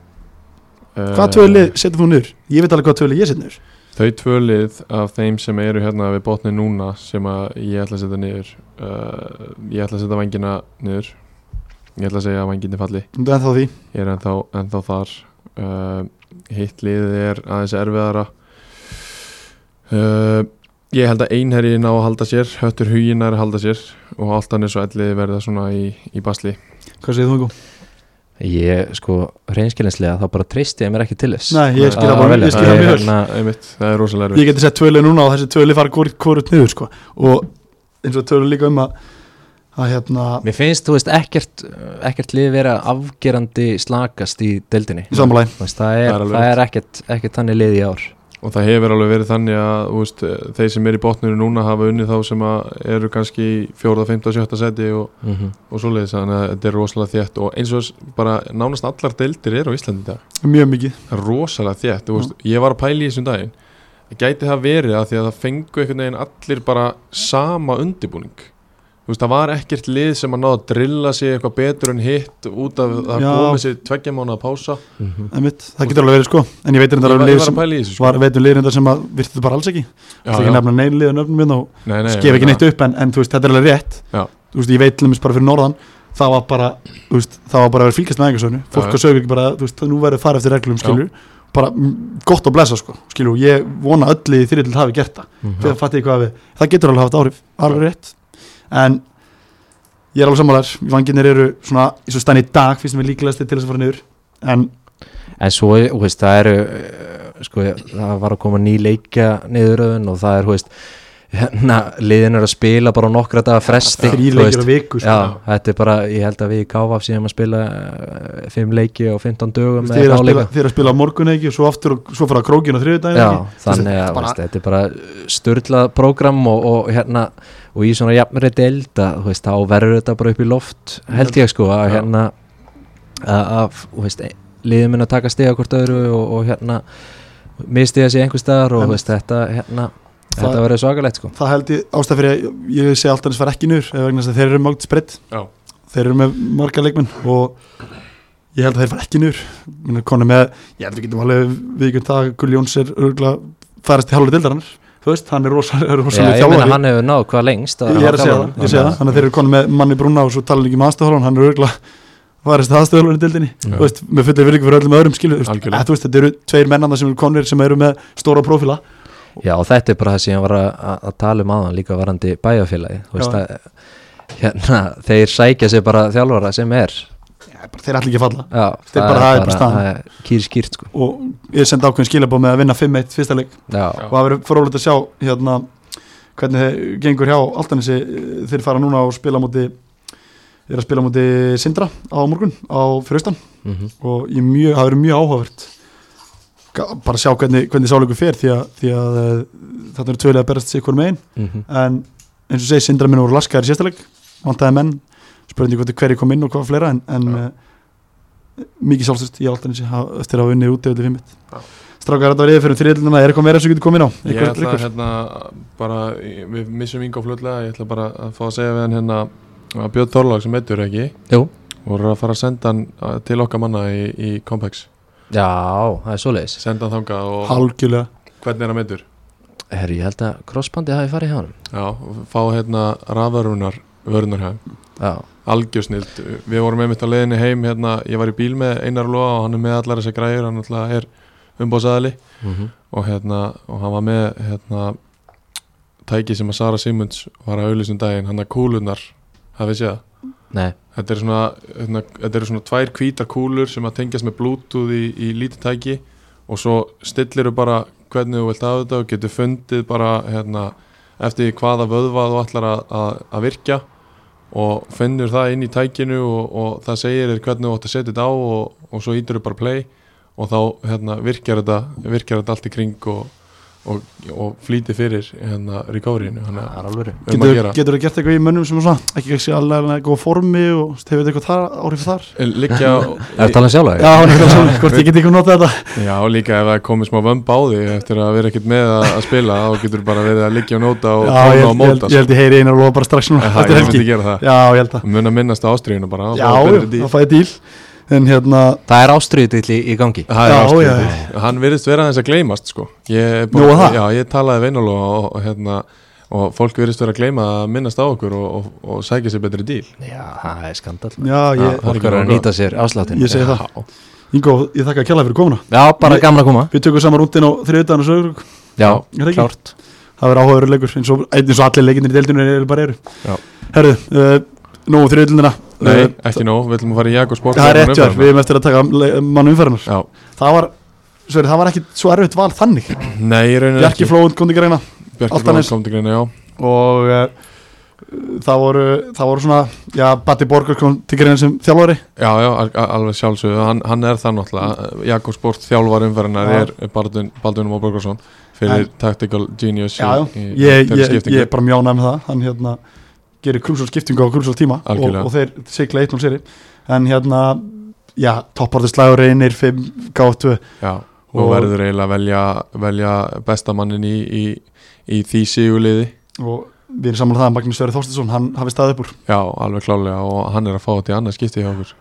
hvaða tvö lið setur þú niður? Ég veit alveg hvaða tvö lið ég set niður Þau tvö lið af þeim sem eru hérna við botni núna sem að ég ætla að setja niður uh, ég ætla að setja vangina niður ég ætla að segja að vanginni falli. Þú ert ennþá því? Ég er ennþá, ennþá þar. Uh, hitt liðið er aðeins erfiðara. Uh, ég held að einherji ná að halda sér höttur huginn er að halda sér og allt annir svo elliði verða svona í, í basli. Hvað segir þú Ingo? Ég, sko, reynskilinslega þá bara treysti ég mér ekki til þess. Nei, ég skil það Að bara- ég Ég, mjög vel. hérna, Einmitt, það er rosalega Ég erfitt geti sett tvö lið núna og þessi tvö lið fara hvort niður sko. og eins og tvö lið líka um að að hérna Mér finnst, þú veist, ekkert ekkert lið vera afgerandi slakast í deildinni. Í veist, það, er, Það er það er ekkert, ekkert þannig lið í ár. Og það hefur alveg verið þannig að veist, þeir sem er í botninu núna hafa unnið þá sem eru kannski í fjóra, fymta, sjötta seti og, mm -hmm. og svoleiðis þannig að þetta er rosalega þétt og eins og s- bara nánast allar deildir eru á Íslandi í dag. Mjög mikið. Rosalega þétt þú veist, ég var að pæla í þessum daginn. Gæti það verið að því að það fengu einhvern veginn allir bara sama undibúning þú veist, það var ekkert lið sem að náða að drilla sig eitthvað betur en hitt út af að Já. koma sér tveggja mánu að pása Einmitt, það getur alveg verið sko. En ég veit ég reyndar var, að ég lið var sem að sko. sem að virtu bara alls ekki? Já, það er ekki nefna neina lið og nöfnum minn og nei, nei, skef ekki neitt upp en, en þú veist, þetta er alveg rétt. Já. þú veist, ég veit til dæmis bara fyrir norðan það var bara, þú veist, það var bara að vera fylgast með einhversögnu fólk Já. að sögur ekki bara, þú veist, nú verður farið eftir reglum skilur, bara mm, gott að blessa sko skilur, ég vona öll í þyrrild hafi gert það. Þegar fatt ég hvað við, það getur alveg haft áhrif. Alveg rétt, en ég er alveg sammálar, vangirnir eru svona, eins og stann í dag, finnst mér líklegast til þess að fara niður, en En svo, þú veist, það eru eh, sko, það var að koma ný leikja niðuröðun og það er, þú veist hérna, liðin er að spila bara á nokkra daga fresti, á viku sko. Já, þetta er bara, ég held að við í KVF síðan að spila uh, fimm leiki á 15 dögum Þið eru að að spila á morgun ekki og svo aftur og svo fara krókin á Já, ekki þannig að bara- þetta er bara störlað prógram og, og hérna og í svona jafnri deild að þú veist, þá verður þetta bara upp í loft held ég sko að Já. hérna að, að þú veist, liðið minn að taka stiga hvort öðru og, og hérna mistiða sig einhver staðar og þú veist, þetta Það- þetta verður svakalegt sko. það held ég ástæð fyrir að ég sé alltaf þess að fara ekki eða vegna þess að þeir eru mágt spritt Já. þeir eru með marga leikmenn og ég held að þeir fara ekki er konu með, ég held að við getum alveg viðkjönd það að Gulli Jóns er örgulega farast í hálfur dildarann þú veist, hann er rosa- er Já, rosalega ég meina þjálfari. hann hefur náð hvað lengst ég er að segja það, ég segja það, þannig að þeir eru konu með manni brúna og svo tala ekki með er aðstöðhólan í dildinni Já. þú veist, með fullir virðingu fyrir öllum öðrum skilu, þú veist, þetta eru tveir mennanda sem eru konir sem eru með stóra prófíla Já, og þetta er bara það sem ég var að, að, tala um aðan líka varandi bæjarfélagi hérna, þeir sækja sig bara þjálfara sem er. Já, bara, þeir ætla ekki að falla. Já, Þeir bara- það er bara er kýr skýrt sko. Og ég sendi ákveðin skilabóð með að vinna 5-1 fyrsta leik. Já, og það verður frólægt að sjá hérna hvernig þeir gengur hjá Altanesi. Þeir fara núna og spila á móti þeir að spila á móti Sindra á morgun á fyrirstan mm og ég mjög, það verður mjög áhugavert. Ga- bara að sjá hvernig, hvernig sáleikur fer því að, því að eh, þarna eru tvölega að berast sig hver megin -hmm. en eins og segi Sindra minn voru laskaðir í sérstaleg vantaði menn, spurning hvort hverju kom inn og hvað fleira en, en Já. uh, mikið sjálfstöld í ha- eftir að hafa unnið út eða fimmit Já. Strákar, þetta var yfir fyrir þriðluna, er eitthvað meira sem getur komið inn á? Ég ætla eitthvað? hérna bara, við missum Ingo fljótlega, ég ætla bara að fá að segja við hann hérna að Björn Þorlag sem meitur ekki Jú, voru að fara að senda hann uh, til okkar manna í, í Compex já, það er svoleiðis. Senda hann þangað og Algjörlega. Hvernig er hann meitur Herri, ég held að crossbandi hafi farið hjá hann Já, og fá hérna rafvörunar vörunarhæm, Já, algjörsnild við vorum einmitt á leiðinni heim hérna, ég var í bíl með Einar Lóa og hann er með allar þessi græður, hann alltaf er umbóðsæðali mm og hérna, og hann var með hérna tæki sem að Sara Simunds var að auðlýsum daginn, hann að kúlunar hafið séð það? nei, Þetta er svona, hérna, þetta eru svona tvær hvítar kúlur sem að tengjast með bluetooth í, í lítið tæki og svo stillir þú bara hvernig þú vilt hafa þetta og getur fundið bara hérna, eftir hvaða vöðva þú ætlar að, að, að virkja og finnur það inn í tækinu og, og það segir þér hvernig þú ætti að setja þetta á og, og svo ítur þú bara play og þá hérna, virkjar, þetta, virkjar þetta allt í kring og, og, og flýti fyrir hérna, recoveryinu það er að Getur það gert eitthvað í mönnum sem er svona ekki kannski alveg að góða formi og hefur þetta eitthvað þar, áhrif þar? liggja *laughs* Er það talað um sjálf Já, er hvort ég get eitthvað notað þetta? Já, líka ef það er komið smá vömb á þig eftir að vera ekkert með að, spila þá getur bara verið að liggja og nota og Já, tóna ég, og móta held- ég held ég heyri einar lofa bara strax núna Það eftir ég myndi helgi gera það. Já, ég held að og mun að minnast á ástriðinu bara og Já, já, það fæði díl En hérna, Það er ástriðið í, gangi. Það er Já, já, Hann virðist vera þess að gleymast sko. Ég, er bara, það? já, ég talaði veinalóð og, og, hérna, og fólk virðist vera að gleyma að minnast á okkur og, og, og sækja sér betri díl. Já, það er skandal já, ég, það er Fólk er að nýta sér afsláttin ég segi það. Ingo, ég þakka að kjalla fyrir komuna. Já, bara gaman að koma. Við tökum saman rúndin á þriðdagan og sögur Já, Er klárt. Það verður áhugaður leikur eins og, eins og allir leikinir í deildinu eru bara eru. Já. Nú þriðlunina Nei, ekki nóg, við ætlum að fara í Jakob Sport. Það er rétt hjá, við erum eftir að taka le- mann umferðarnar Já, Það var, sorry, það var ekki svo erfitt val þannig. Nei, ég reynir Bjarki Flóund kom til greina. Bjarki. Flóð kom til greina, já. Og uh, það voru, það voru svona já, Batti Borgar kom til greina sem þjálfari. Já, já, al- al- alveg sjálfsögðu, hann, hann er það náttúrulega. Jakob Sport þjálfar umferðinar Já. er Baldun, Baldun og Borgarsson fyrir Tactical Genius já, já, ég er bara mjánað með það. Hann hérna gerir krúsal skiptingu á krúsal tíma og, og þeir sigla 1-0 seri en hérna, já, toppartislægur reynir 5, G2 Já, og, Og- verður eiginlega að velja, velja bestamannin í, í, í því sigurliði. Og við erum saman að það að Magnús Sverri Þorstinsson, hann hafi staðið upp úr. Já, alveg klálega og hann er að fá þetta í annað skipti hjá okkur.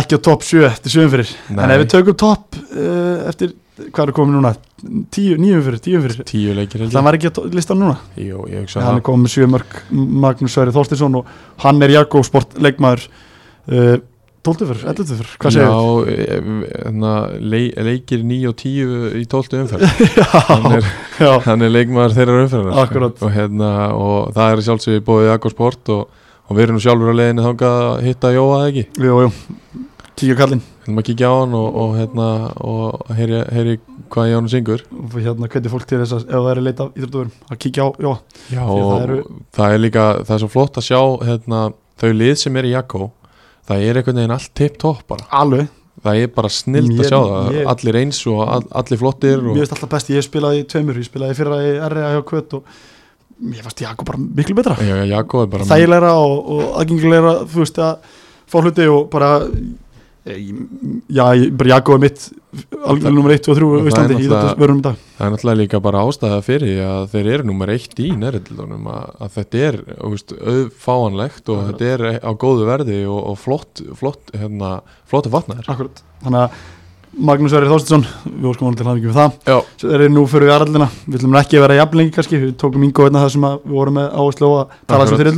Ekki á topp 7 eftir 7 fyrir. En ef við tökum topp uh, eftir, hvað er komið núna? 10, 9 fyrir, 10 fyrir. Tíu leikir það var ekki to- listanum núna? Jú, ég hugsa hann er það komið með 7 mörg Magnús Sverri Þorstinsson og hann er Jakko sport leikmaður uh, 12 fyrir, 11 fyrir, hvað segir Já, e- hérna, leik, leikir 9 og 10 í 12 umferð. *laughs* Hann já, er, já, hann er leikmaður þeirra umferðar. Akkúrat. og, hérna, og það er sjálfsög bóðið Jakob Sport og, og við erum sjálfur á leiðinu þangað að hitta Jóa ekki? Jú, jú. Kíkja kallinn Við erum að kíkja á hann og, og, hérna, og heyri, heyri hvað Jón syngur. Hérna hvernig fólk til þess að ef það er að leita íþróttuverum að kíkja á, já, Já, það það, eru- er líka, það er svo flott að sjá hérna, þau lið sem er í Jakko það er einhvern veginn allt tipp-topp bara. Alveg. Það er bara snilt að sjá það. ég- allir eins og all, allir flottir mér finnst alltaf best, ég spilaði tveimur ég spilaði fyrra í RA hjá Kvöt og mér fannst Jakko bara miklu betra. Já, Jakko er bara þægilegra og, og aðgengilegra þú veist að fá hluti og bara já, ég- bara Jakko er mitt algjörlega nummer 1 og 3 Og á það er Íslandi í þetta verðum í dag. það er náttúrulega líka bara ástæða fyrir að þeir eru nummer eitt í nærildunum að, að þetta er auðfáanlegt og Já. þetta er á góðu verði og, og flott, flott hérna, flottu vatnaðir akkurat, þannig að Magnús Verið Þorstinsson, við óskum hann til hann ekki við það Já, Svo er nú fyrir við aðraldina, við ætlum ekki að vera jafnlengi kannski, við tókum yngo einna það sem að við vorum með áherslu á að tala sem fyrir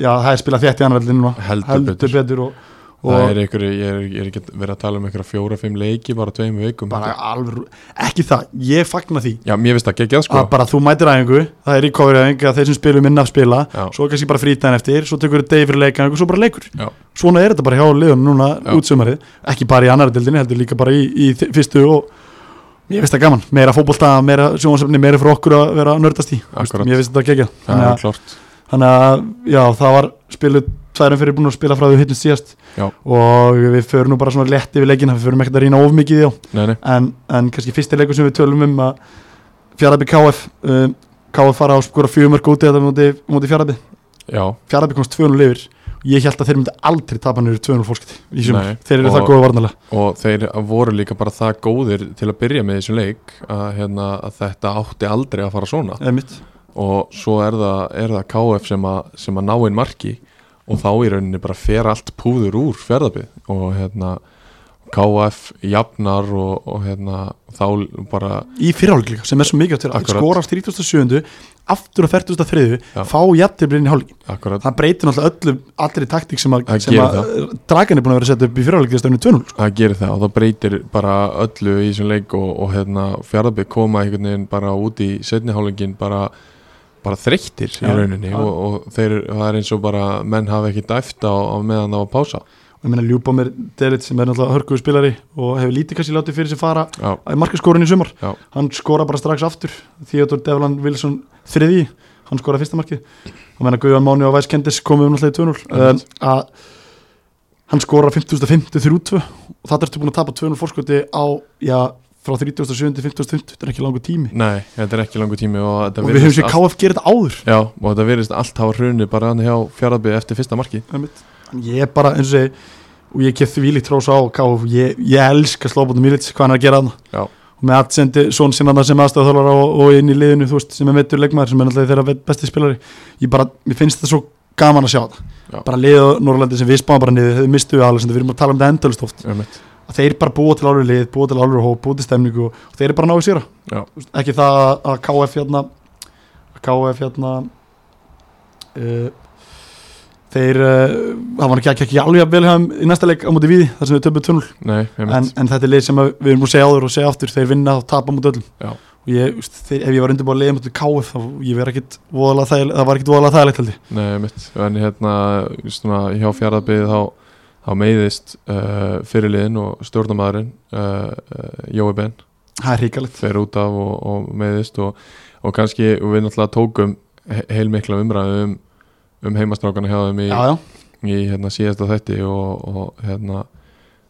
að að það já það er spilað þétt í núna, heldur, heldur betur, betur og, Það og er einhver, ég er, ég er ekki verið að tala um einhverja fjóra-fimm leiki bara tveim vikum. Bara alveg, ekki það, ég fagna því. Já, mér finnst það geggjað sko. Að bara þú mætir aðeingu, það er recovery aðeingu að þeir sem spilum minna að spila, Já. svo kannski bara frítæðin eftir, svo tökur þau degi fyrir leika og svo bara leikur. Já. svona er þetta bara hjá liðum núna útsumarið, ekki bara í dildinni heldur líka bara í, í fyrstu og mér finnst það gaman, meira fótbolta meira sjónvarsefni, meira fyrir okkur að vera að nördast í. Mér finnst þetta gegja Það er að, klart þannig að já, það var spiluð tværum fyrir búin að spila frá því hittnum síðast. Já. og við förum nú bara svona létt yfir leikina, við förum ekkert að rýna of mikið í þá. En, en kannski fyrsti leikur sem við tölum um að fjaraðby KF um, KF fara á skora fjögumörk úti þetta múti, múti fjaraðby já. Fjaraðby komst 2-0 yfir. Ég held að þeir myndi aldrei tapa nýru 2-0 fórskiti í sumar, Nei, þeir eru og- það góða varnalega og þeir voru líka bara það góðir til að byrja með þessum leik að, hérna, að þetta átti aldrei að fara svona. Eða mitt, og svo er það, er það KF sem að, sem að ná inn marki og þá í rauninni bara fer allt púður úr fjörðabið og hérna KF jafnar og, og hérna þá bara í fyrirháleik líka sem er svo mikið til að Akkurat. skora á 37. aftur á 43. Já. fá jafntefli inn í hálfleikin það breytir náttúrulega öllu allir taktík sem að, að dragan er búin að vera setja upp í fyrirháleik þess að 2-0 sko. það gerir það og það breytir bara öllu í þessum leik og, og hérna fjörðabið koma einhvern veginn bara út í setnihálingin bara bara þreyttir í rauninni og, og þeir, það er eins og bara menn hafa ekki dæft á, á meðan það var pása. Og ég meina Ljúbomir Delit sem er náttúrulega hörkuðu spilari og hefur lítið kannski látið fyrir sig fara já, í markaskórun í sumar. Já. hann skora bara strax aftur. Theodor Devlan Wilson þriði hann skora fyrsta markið. Og menna Guðan Máni og Væs Kendis komum um náttúrulega í 2-0 um, Einmitt. að hann skora 50.50 3-2 og það ertu búin að tapa 2-0 fórskoti á já, frá 37. 50.50 þetta er ekki langur tími nei, þetta er ekki langu tími og, þetta og við höfum sér KF þetta áður Já, og þetta verðist allt hafa hrunið bara hann hjá fjárðabið eftir fyrsta marki ég er bara eins og segi og ég kef því líkt trós á KF ég, ég elska Slóbóttum Milic hvað hann er að gera Já. og með aðsendi svon sinna þarna sem aðstæðaþólar og, og inn í liðinu þú veist sem er meittur leikmaður sem er náttúrulega þeirra besti spilari ég bara, mér finnst þetta svo gaman að sjá Já. það bara liða Norrlandi sem við spáum bara niður þau mistu við alveg, við erum að tala um þetta endalist oft Einmitt. Að þeir bara búa til alveg lið, búa til alveg hóp, búa til stemningu og, þeir eru bara náðu Já. ekki það að- að KF hérna að KF hérna uh, þeir uh, það var ekki, ekki, alveg jafn vel hjá þeim í næsta leik á móti víði þar sem við töfum tunnul Nei, en, en þetta er lið sem að við erum búin að segja áður og segja aftur þeir vinna og tapa múti öllum. Já. og ég, veist, þeir, ef ég var undirbúin að leiða múti KF þá verið ekkit voðalega þægilegt það var ekkit voðalega þægilegt Nei, einmitt. En hérna, svona, hjá fjárðabið þá, þá meiðist uh, fyrirliðin og stjórnamaðurinn uh, uh, Jói Ben. Fer út af og, og meðist og, og kannski við náttúrulega tókum he- heilmikla umræðu um, um heimastrákana hjá þeim í, já, já, í hérna, síðasta þetti og, og hérna,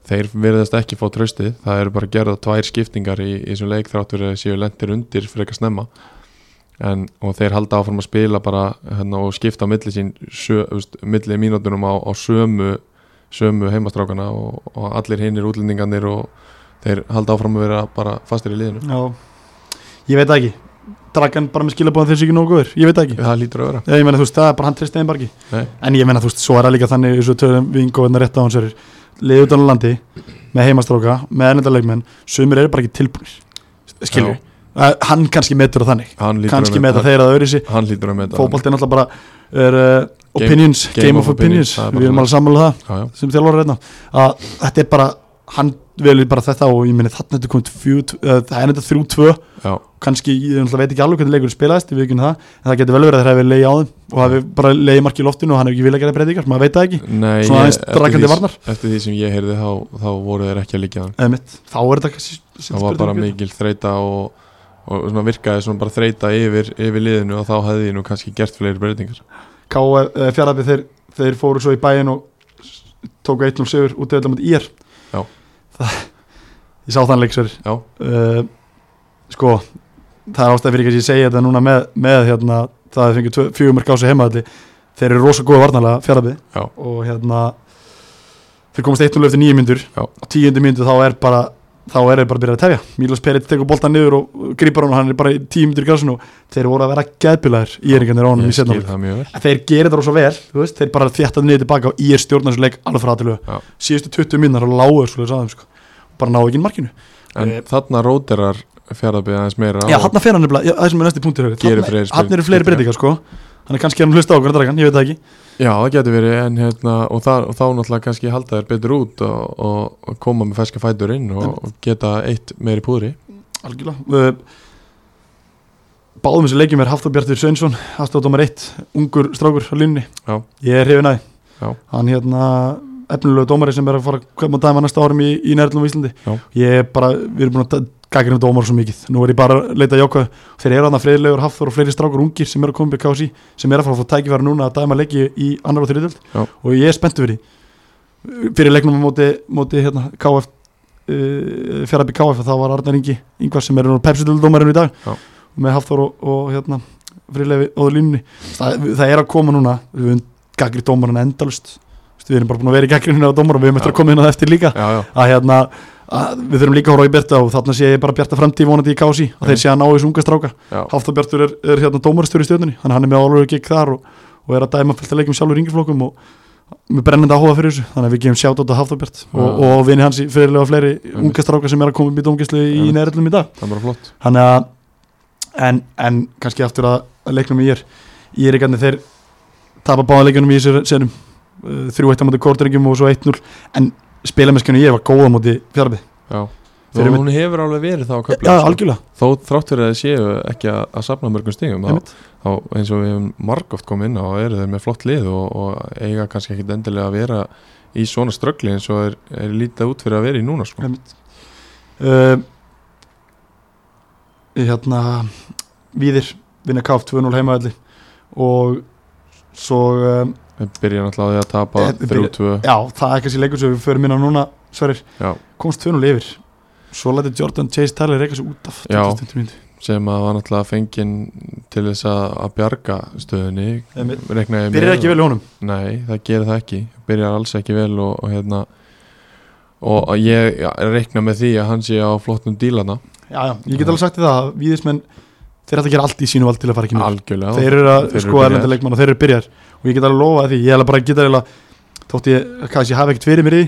þeir virðast ekki fá tröstið það eru bara gerða tvær skiptingar í, þessum leik þrátt fyrir að séu lendir undir fyrir eitthvað snemma. En, og þeir halda áfram að spila bara hérna, og skipta á milli sín sjö, veist, milli mínútunum á, á sömu sömu heimastrákana og, og allir hinnir útlendingarnir og þeir halda áfram að vera bara fastir í liðinu. Já. Ég veit ekki. Dragan bara með skilabóðan þessu ekki nógu góður, ég veit ekki. Það lítur að vera. Já, ég meina þú veist, það er bara hann trist Nei. En ég meina þú veist, svo er það líka þannig eins og tölum við ingóðunar rétt á hans er liðið utan á landi með heimastráka, með ennendarleikmenn sumir eru bara ekki tilbúinir skilju, hann kannski metur það þannig. Kannski að meta þeir að öðru sig að fótbolt er náttúrulega bara er, uh, opinions, game, of, opinions, það er bara við erum alveg sammála um það já, já. sem þjálfur reyna að þetta er bara, hann velur bara þetta og ég meina þarna þetta komið það er þetta þrjú tvö. Já, kannski, ég veit ekki alveg hvernig leikur spilaðist við ekki það, en það getur vel verið að þeir hafi leiði á þeim og hafi bara leiði marki í loftinu og hann hefur ekki viljað gera breytingar, maður veit það ekki. Nei, Svona aðeins drakandi varnar. eftir því sem ég heyrði þá, þá voru þeir ekki að líka mitt, þá er þetta kannski það var bara mikil þreita og, og svona virkaði svona bara þreita yfir, yfir liðinu og þá hefði ég nú kannski gert fleiri breytingar. K.O. fjaraðbið þeir, þeir fóru svo í bæin og tóku 1-0 sigur út mútið ír Já. það, ég sá þann leiksver uh, sko það er ástæð fyrir ekki að ég segja þetta núna með, með hérna, það að fengið fjögumörk á sig heimaðalli þeir eru rosa góða varnarlega fjaraðbið já, og hérna þeir komast 1-0 eftir nýju myndur og tíundu myndu þá er bara þá er þeir bara að byrja að tefja. Mílos Perit tekur boltan niður og grýpar hann og hann er bara í tíu myndur í græsinu og þeir voru að vera geðbilaðir í eringarnir á honum í ég setna skil það mjög vel. En þeir gerir það rosa vel, veist, þeir bara þjættaði niður tilbaka og ég er stjórnarsleik alveg Já. síðustu 20 minnar og lágur svo þeir sko. bara náðu ekki inn markinu. En Eh, þarna róterar fjaraðbyrð aðeins meira Já, hann fer hann nefnilega, já, það sem er næsti fleiri hann eru fleiri breytingar sko hann er kannski að hann hlusta okkur dragan, ég veit það ekki. Já, það getur verið en hérna og, það, og þá náttúrulega kannski halda þér betur út og, og, og koma með ferska fætur inn og, og geta eitt meiri púðri. Algjörlega. Uh, Báðum þessi leikjum er Hafþór Bjartur Sveinsson Hafþórdómar 1, ungur strákur á línni Já. Ég er hrifin aði Já. Hann hérna efnilegu dómari sem er að fara að koma dæma næsta árum í, í nærlum á Íslandi. Já. Ég er bara, við erum búin að gaggrina dómar svo mikið. Nú er ég bara að leita jákvæð. Þeir eru þarna friðlegur Hafþór og fleiri strákur ungir sem eru að koma upp í KSI sem er að fara að fá tækifæra núna að dæma leiki í annar og Já. þriðjöld og ég er spenntu fyrir fyrir leiknum á móti, móti hérna, KF uh, fjaraðby KF þá var Arnar Ingi Ingvar sem er nú pepsitildómarinn í dag. Já. með Hafþór og, og hérna friðlefi óður línunni. Það, það er að koma núna. Við höfum gagri dómarinn endalust við erum bara búin að vera í gagrinu á dómar og við höfum eftir að koma inn á það eftir líka. Já, já, að hérna að við þurfum líka að horfa í Bjarta og þarna sé ég bara Bjarta framtíð vonandi í kási að þeir sé að ná þessu unga stráka. Bjartur er, er hérna dómarastur í stjórnunni þannig að hann er með álur gegn þar og, og er að dæma fullt að leikum sjálfur yngjaflokkum og með brennandi áhuga fyrir þessu. Þannig að við gefum sjátt á Hafþór Bjart og, og vinni hans í fyrirlega fleiri unga stráka sem er að koma upp í dómgæslu í neðrillum í dag. Þannig að en, en kannski aftur að, að leiknum ég er ég er ekki þeir tapa báða leikunum í þessu senum. Uh, 3-1 á móti kórturingjum og svo 1-0 en spilameskunni ég var góða á móti fjarbið já, Fyrir og hún hefur alveg verið þá að Já, köfla algjörlega. Þó þrátt fyrir að þið séu ekki að, að safna mörgum stigum þá, þá eins og við hefum margóft komið inn á þá eru þeir með flott lið og, og eiga kannski ekkit endilega að vera í svona ströggli eins og er, er lítið út fyrir að vera í núna sko. Uh, hérna Víðir vinna KF 2-0 heimaðalli og svo um, við byrja náttúrulega á því að tapa Eh, við byrja- 3-2 já, það er kannski leikur sem við förum inn á núna Sverrir, já, komst 2-0 yfir. Svo læti Jordan Chase Tyler reyka sig út af Já. 20 mínútu. sem að var náttúrulega fenginn til þess að, bjarga stöðunni. Byrjar ekki vel í honum. Nei, það gerir það ekki. Byrjar alls ekki vel og, og hérna og ég reikna með því að hann sé á flottum dílana. Já, já, ég get alveg sagt þér það að Víðismenn þeir ætla að gera allt í sínu vald til að fara ekki algjörlega. Þeir eru að sko erlenda leikmann og þeir eru byrjar. Og ég get alveg lofa því, ég hef bara geta eiginlega þótt ég, kannski ég hafi ekkert fyrir mér í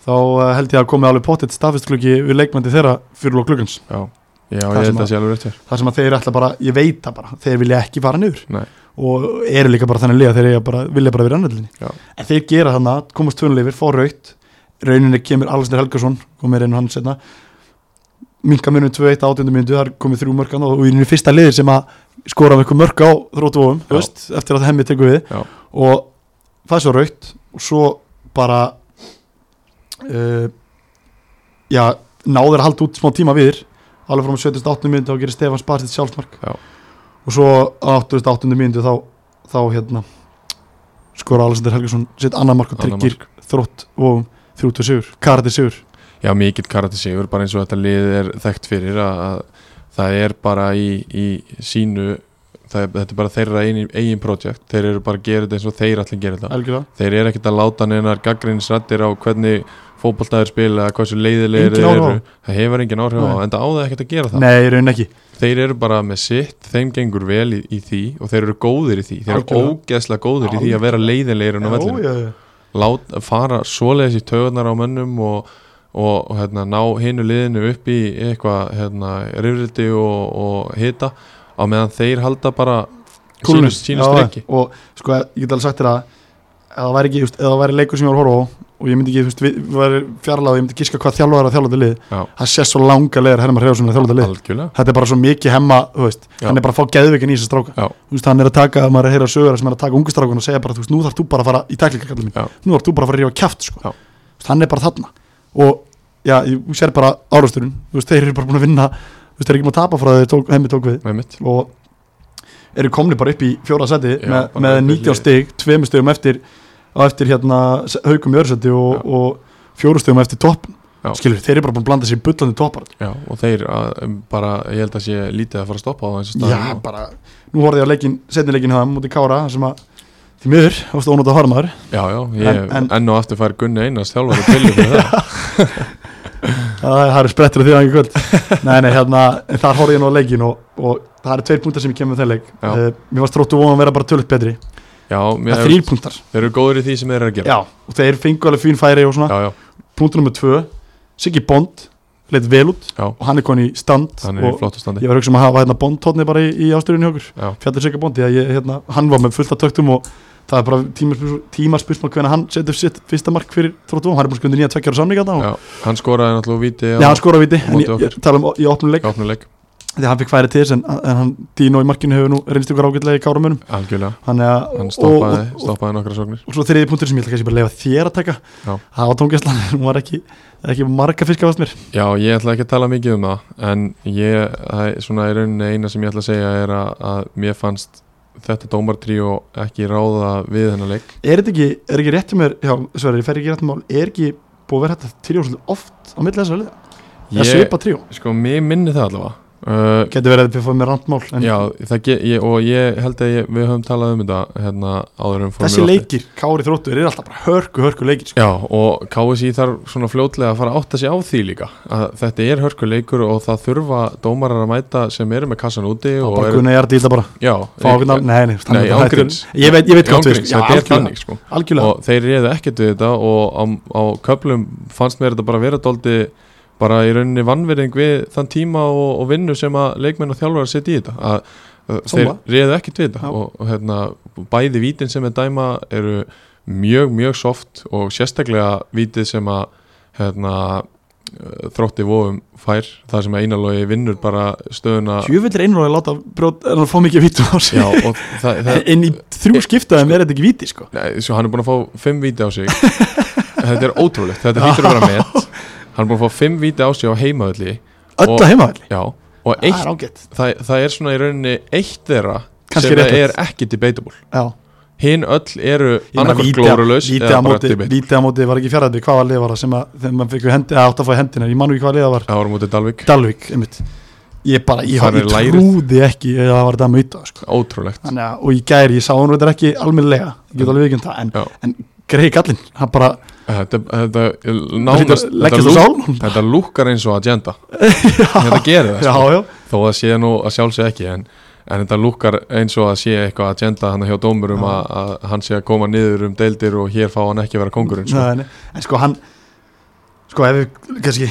þá uh, held ég að komi alveg pottet staðfestklukki við leikmandi þeirra fyrir lók klukkans Já, já Það ég held að- að sé alveg rétt hér þar sem að þeir ætla bara, ég veit það bara þeir vilja ekki fara Nei. og eru líka bara þannig liða þeir bara, vilja bara vera annaðlinni Já. en þeir gera þannig, komast tvönuleifir, fá raut rauninni kemur Alessandr Helgason komið reynu hann setna minka munum 2-1 átjöndu myndu, það er komið þrjú mörkan og í rauninni fyrsta liðir sem að skora með eitthvað mörk á þrótuvofum, veist, eftir að hemmi tekur við Já. og það er svo raut og svo bara uh, já, náður að halda út smá tíma við alveg frá 78. mínútu þá gerir Stefán Spars sitt sjálfsmark Já. og svo á 88. mínútu þá, þá hérna skora Alexander Helgason sitt annar mark og tryggir og 30 sigur, karati sigur Já, mikill karate sigur, bara eins og þetta lið er þekkt fyrir að, að það er bara í, í sínu það er, þetta er bara þeirra eigin, eigin projekt þeir eru bara að gera þetta eins og þeir allir gera þetta. Algjörlega, þeir eru ekkert að láta neinar gaggrinsrættir á hvernig fótboltaðir spila hversu leiðilegir þeir eru. það hefur engin áhrif á, en það á það ekkert að gera það. Nei, í raun ekki. Þeir eru bara með sitt, þeim gengur vel í, í því og þeir eru góðir í því. Þeir eru ógeðslega góðir í því að vera leiðilegir en lát, fara svoleiðis í töðunar á mönnum og, og, hérna, ná hinu liðinu upp í eitthvað hérna, rifrildi og, og hita á meðan þeir halda bara sínu, streki og sko ég get alveg sagt þér að ef það væri ekki, just, ef það væri leikur sem ég var að horfa á og ég myndi ekki, þú veist, við, við væri fjarlæð og ég myndi giska hvað þjálfar er að þjálfa þetta lið Já. það sé svo langa leir Hreifsson að þjálfa þetta lið. Algjörlega. Þetta er bara svo mikið hemma, þú veist Já. hann er bara að fá geðvikin í þessu stráka. Veist, hann er að taka, maður er að heyra sögur sem er að taka ungu strákun og segja bara, þú veist, nú þarf þú bara að fara í tæklinga kallið mín, Já. nú þarf þú bara að fara að rífa kjaft sko. Hann er bara þarna og já, ég sér bara árasturinn þú veist, þeir eru bara búin að vinna þú veist, þeir eru ekki búin að tapa frá þeir tók, hemmi tók við með mitt og eru komni bara upp í fjóra seti Já, með, bara með upp í 19 hlið. stig, tveimur stigum eftir á eftir hérna haugum í öðurseti og, Já. og fjóru stigum eftir toppn Já. skilur, þeir eru bara búin að blanda sér í bullandi toppar Já, og þeir að, um, bara, ég held að sé lítið að fara að stoppa á þessu staðum já, bara, nú horfði ég á leikin setni leikin það mútið Kára sem að því miður, ástu ónótt að horfa maður já, já, ég En- en- enn og aftur fær Gunni Einars þjálfari pillu fyrir það. *laughs* Það eru sprettur af því að ekki kvöld. Nei, nei, hérna, þar horfði ég nú á leikin og, og það eru tveir punktar sem ég kemur með þeir leik. Uh, mér varst tróttu von að vera bara tölvöld betri. Já, það er þrýr punktar. þeir eru góður í því sem þeir eru að gera. Já, og þeir fengu alveg fín færi og svona. Já, já, punktur nummer tvö Siggi Bond leit vel út já, og hann er konið í stand í og standi. ég var að hugsa um að hafa hérna Bond tónni bara í, í ástöðunni okkur. Fjallir Siggi Bond að ég, hérna, hann var með fullt af töktum og það er bara tímarspursmál tímarspursmál hvernig hann setur sitt fyrsta mark fyrir Tróttu hann er búin að skundi nýja tveggjar og samninga og já, hann skoraði náttúrulega víti Já, hann skora viti, en ég, ég tala um í opnum leik. Gáfnuleik, því hann fikk færi til þess en, en hann Dino í markinu hefur nú reynst ykkur ágætlega í káramönum hann, Hann stoppaði, og, stoppaði nokkra sóknir og svo þriði punktur sem ég ætla kannski bara að lefa þér að taka. Það var tóngjastlan, *laughs* hún var ekki ekki marga fiska fast mér. Já, ég ætla ekki að tala mikið um það En ég, það er svona í rauninni eina sem ég ætla að segja er að, að mér fannst þetta dómartríó ekki ráða við hennar leik? Er þetta ekki, er ekki rétt um mér já, Sverri, fer ekki rétt um mál, er ekki búið að vera þetta tríó svolítið oft á milli þessari liða? Það Ég, svipa tríó, sko, mér minni það allavega uh, getur verið að við fóðum með randmál Já, get, ég, og ég held að ég, við höfum talað um þetta hérna áður um fórum þessi leikir, Kári Þróttur, er alltaf bara hörku, hörku leikir sko. Já, og KSI þarf svona fljótlega að fara að átta sig á því líka að þetta er hörkuleikur og það þurfa dómarar að mæta sem eru með kassan úti og og bara Gunni Jardi í þetta bara. Já, fá okkur nafn, nei, nei, ángríns. ég veit, ég veit hvað þú veist, já, er algjörlega, þannig sko. Algjörlega og þeir reyðu ekkert við þetta og á, á köplum fannst mér þetta bara vera dóldi bara í rauninni vannverðing við þann tíma og, og vinnu sem að leikmenn og þjálfar setja í þetta. Að, að þeir reyðu ekkert við þetta og, og hérna, bæði vítin sem er dæma eru mjög mjög soft og sérstaklega vítið sem að hérna, eh, þrótti vóum fær það sem að einalogi vinnur bara stöðuna. Tjöfull er einróði að láta brjót, er hann að fá mikið vítu á sig? Já, það, *laughs* það, inn í þrjú skiptaðum er þetta ekki víti sko. Nei, svo hann er búin að fá fimm víti á sig. *laughs* Þetta er ótrúlegt, þetta hlýtur að vera *laughs* met Hann er búin að fá fimm víti á sig á heimaðalli öll að heimaðalli, Já, og það eitt, er ágætt. það, það er svona í rauninni eitt þeirra Kannski sem er ekki debatable. Já, Hinn öll eru Ég annarkvæmt víti á- glórulaus víti eða á móti, á var ekki fjaraðið hvaða lið var það sem að þegar maður fikk hendi, að átt að fá hendina? Ég manu ekki hvaða lið það var, Það voru mútið Dalvik, Dalvik einmitt. ég bara, ég, ég, trúði ekki að það var þetta að mauta sko. ótrúlegt. Þannig að, og í gæri, ég sá hann þetta ekki almennilega, ég get alveg vikinn það en, en greið gallinn, hann bara Þetta, þetta, hlýtur nánast, þetta, lúk, þetta lúkar eins og agenda *laughs* Þetta gerir það já, sko. já, Þó að sé nú að sjálfsög ekki en, en þetta lúkar eins og að sé eitthvað agenda hann hjá dómurum Já. að, að hann sé að koma niður um deildir og hér fá hann ekki að vera kongurinn sko. Nei. en sko hann sko ef við, kannski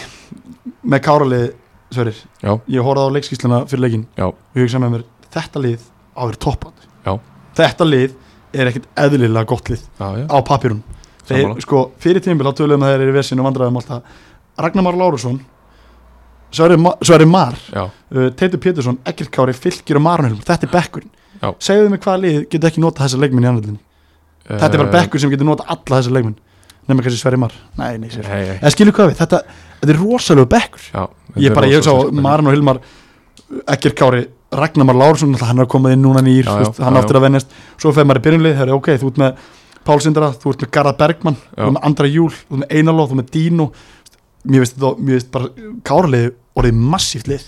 með káralið, Sverrir Já. ég horfði á leikskísluna fyrir leikin Já. og ég hugsa með mér, þetta lið á toppand Já. þetta lið er ekkert eðlilega gott lið Já, já, á papirun þeir, sko, fyrir tímbil á töluðum að þeir eru í vesinu og vandræðum alltaf Ragnar Már Lárusson Mar já, uh, Teitur Pétursson, Ekkert Kári, Fylkir og Marunhelm þetta er bekkurinn. Segðu mig hvaða lið getur ekki nota þessa leikminn í annaðlinni þetta er bara Eh, bekkur sem getur nota alla þessa leikminn nema kannski Sverri Mar. Nei, nei, nei, en skilur hvað við, þetta, þetta er rosalega bekkur. Já ég bara, ég sá Marin og Hilmar Ekkert Kári, Ragnar Mar Lársson hann er komið inn núna nýr, Já, já, hann áttur að vennast svo fer maður í byrjunlið, það er ok, þú ert með Pál Sindra, þú ert með Garðar Bergmann þú ert með Andra Júl, þú ert með Einarló, þú ert með Dino. Mér veist þetta, mér veist bara Káralið orðið massíft lið.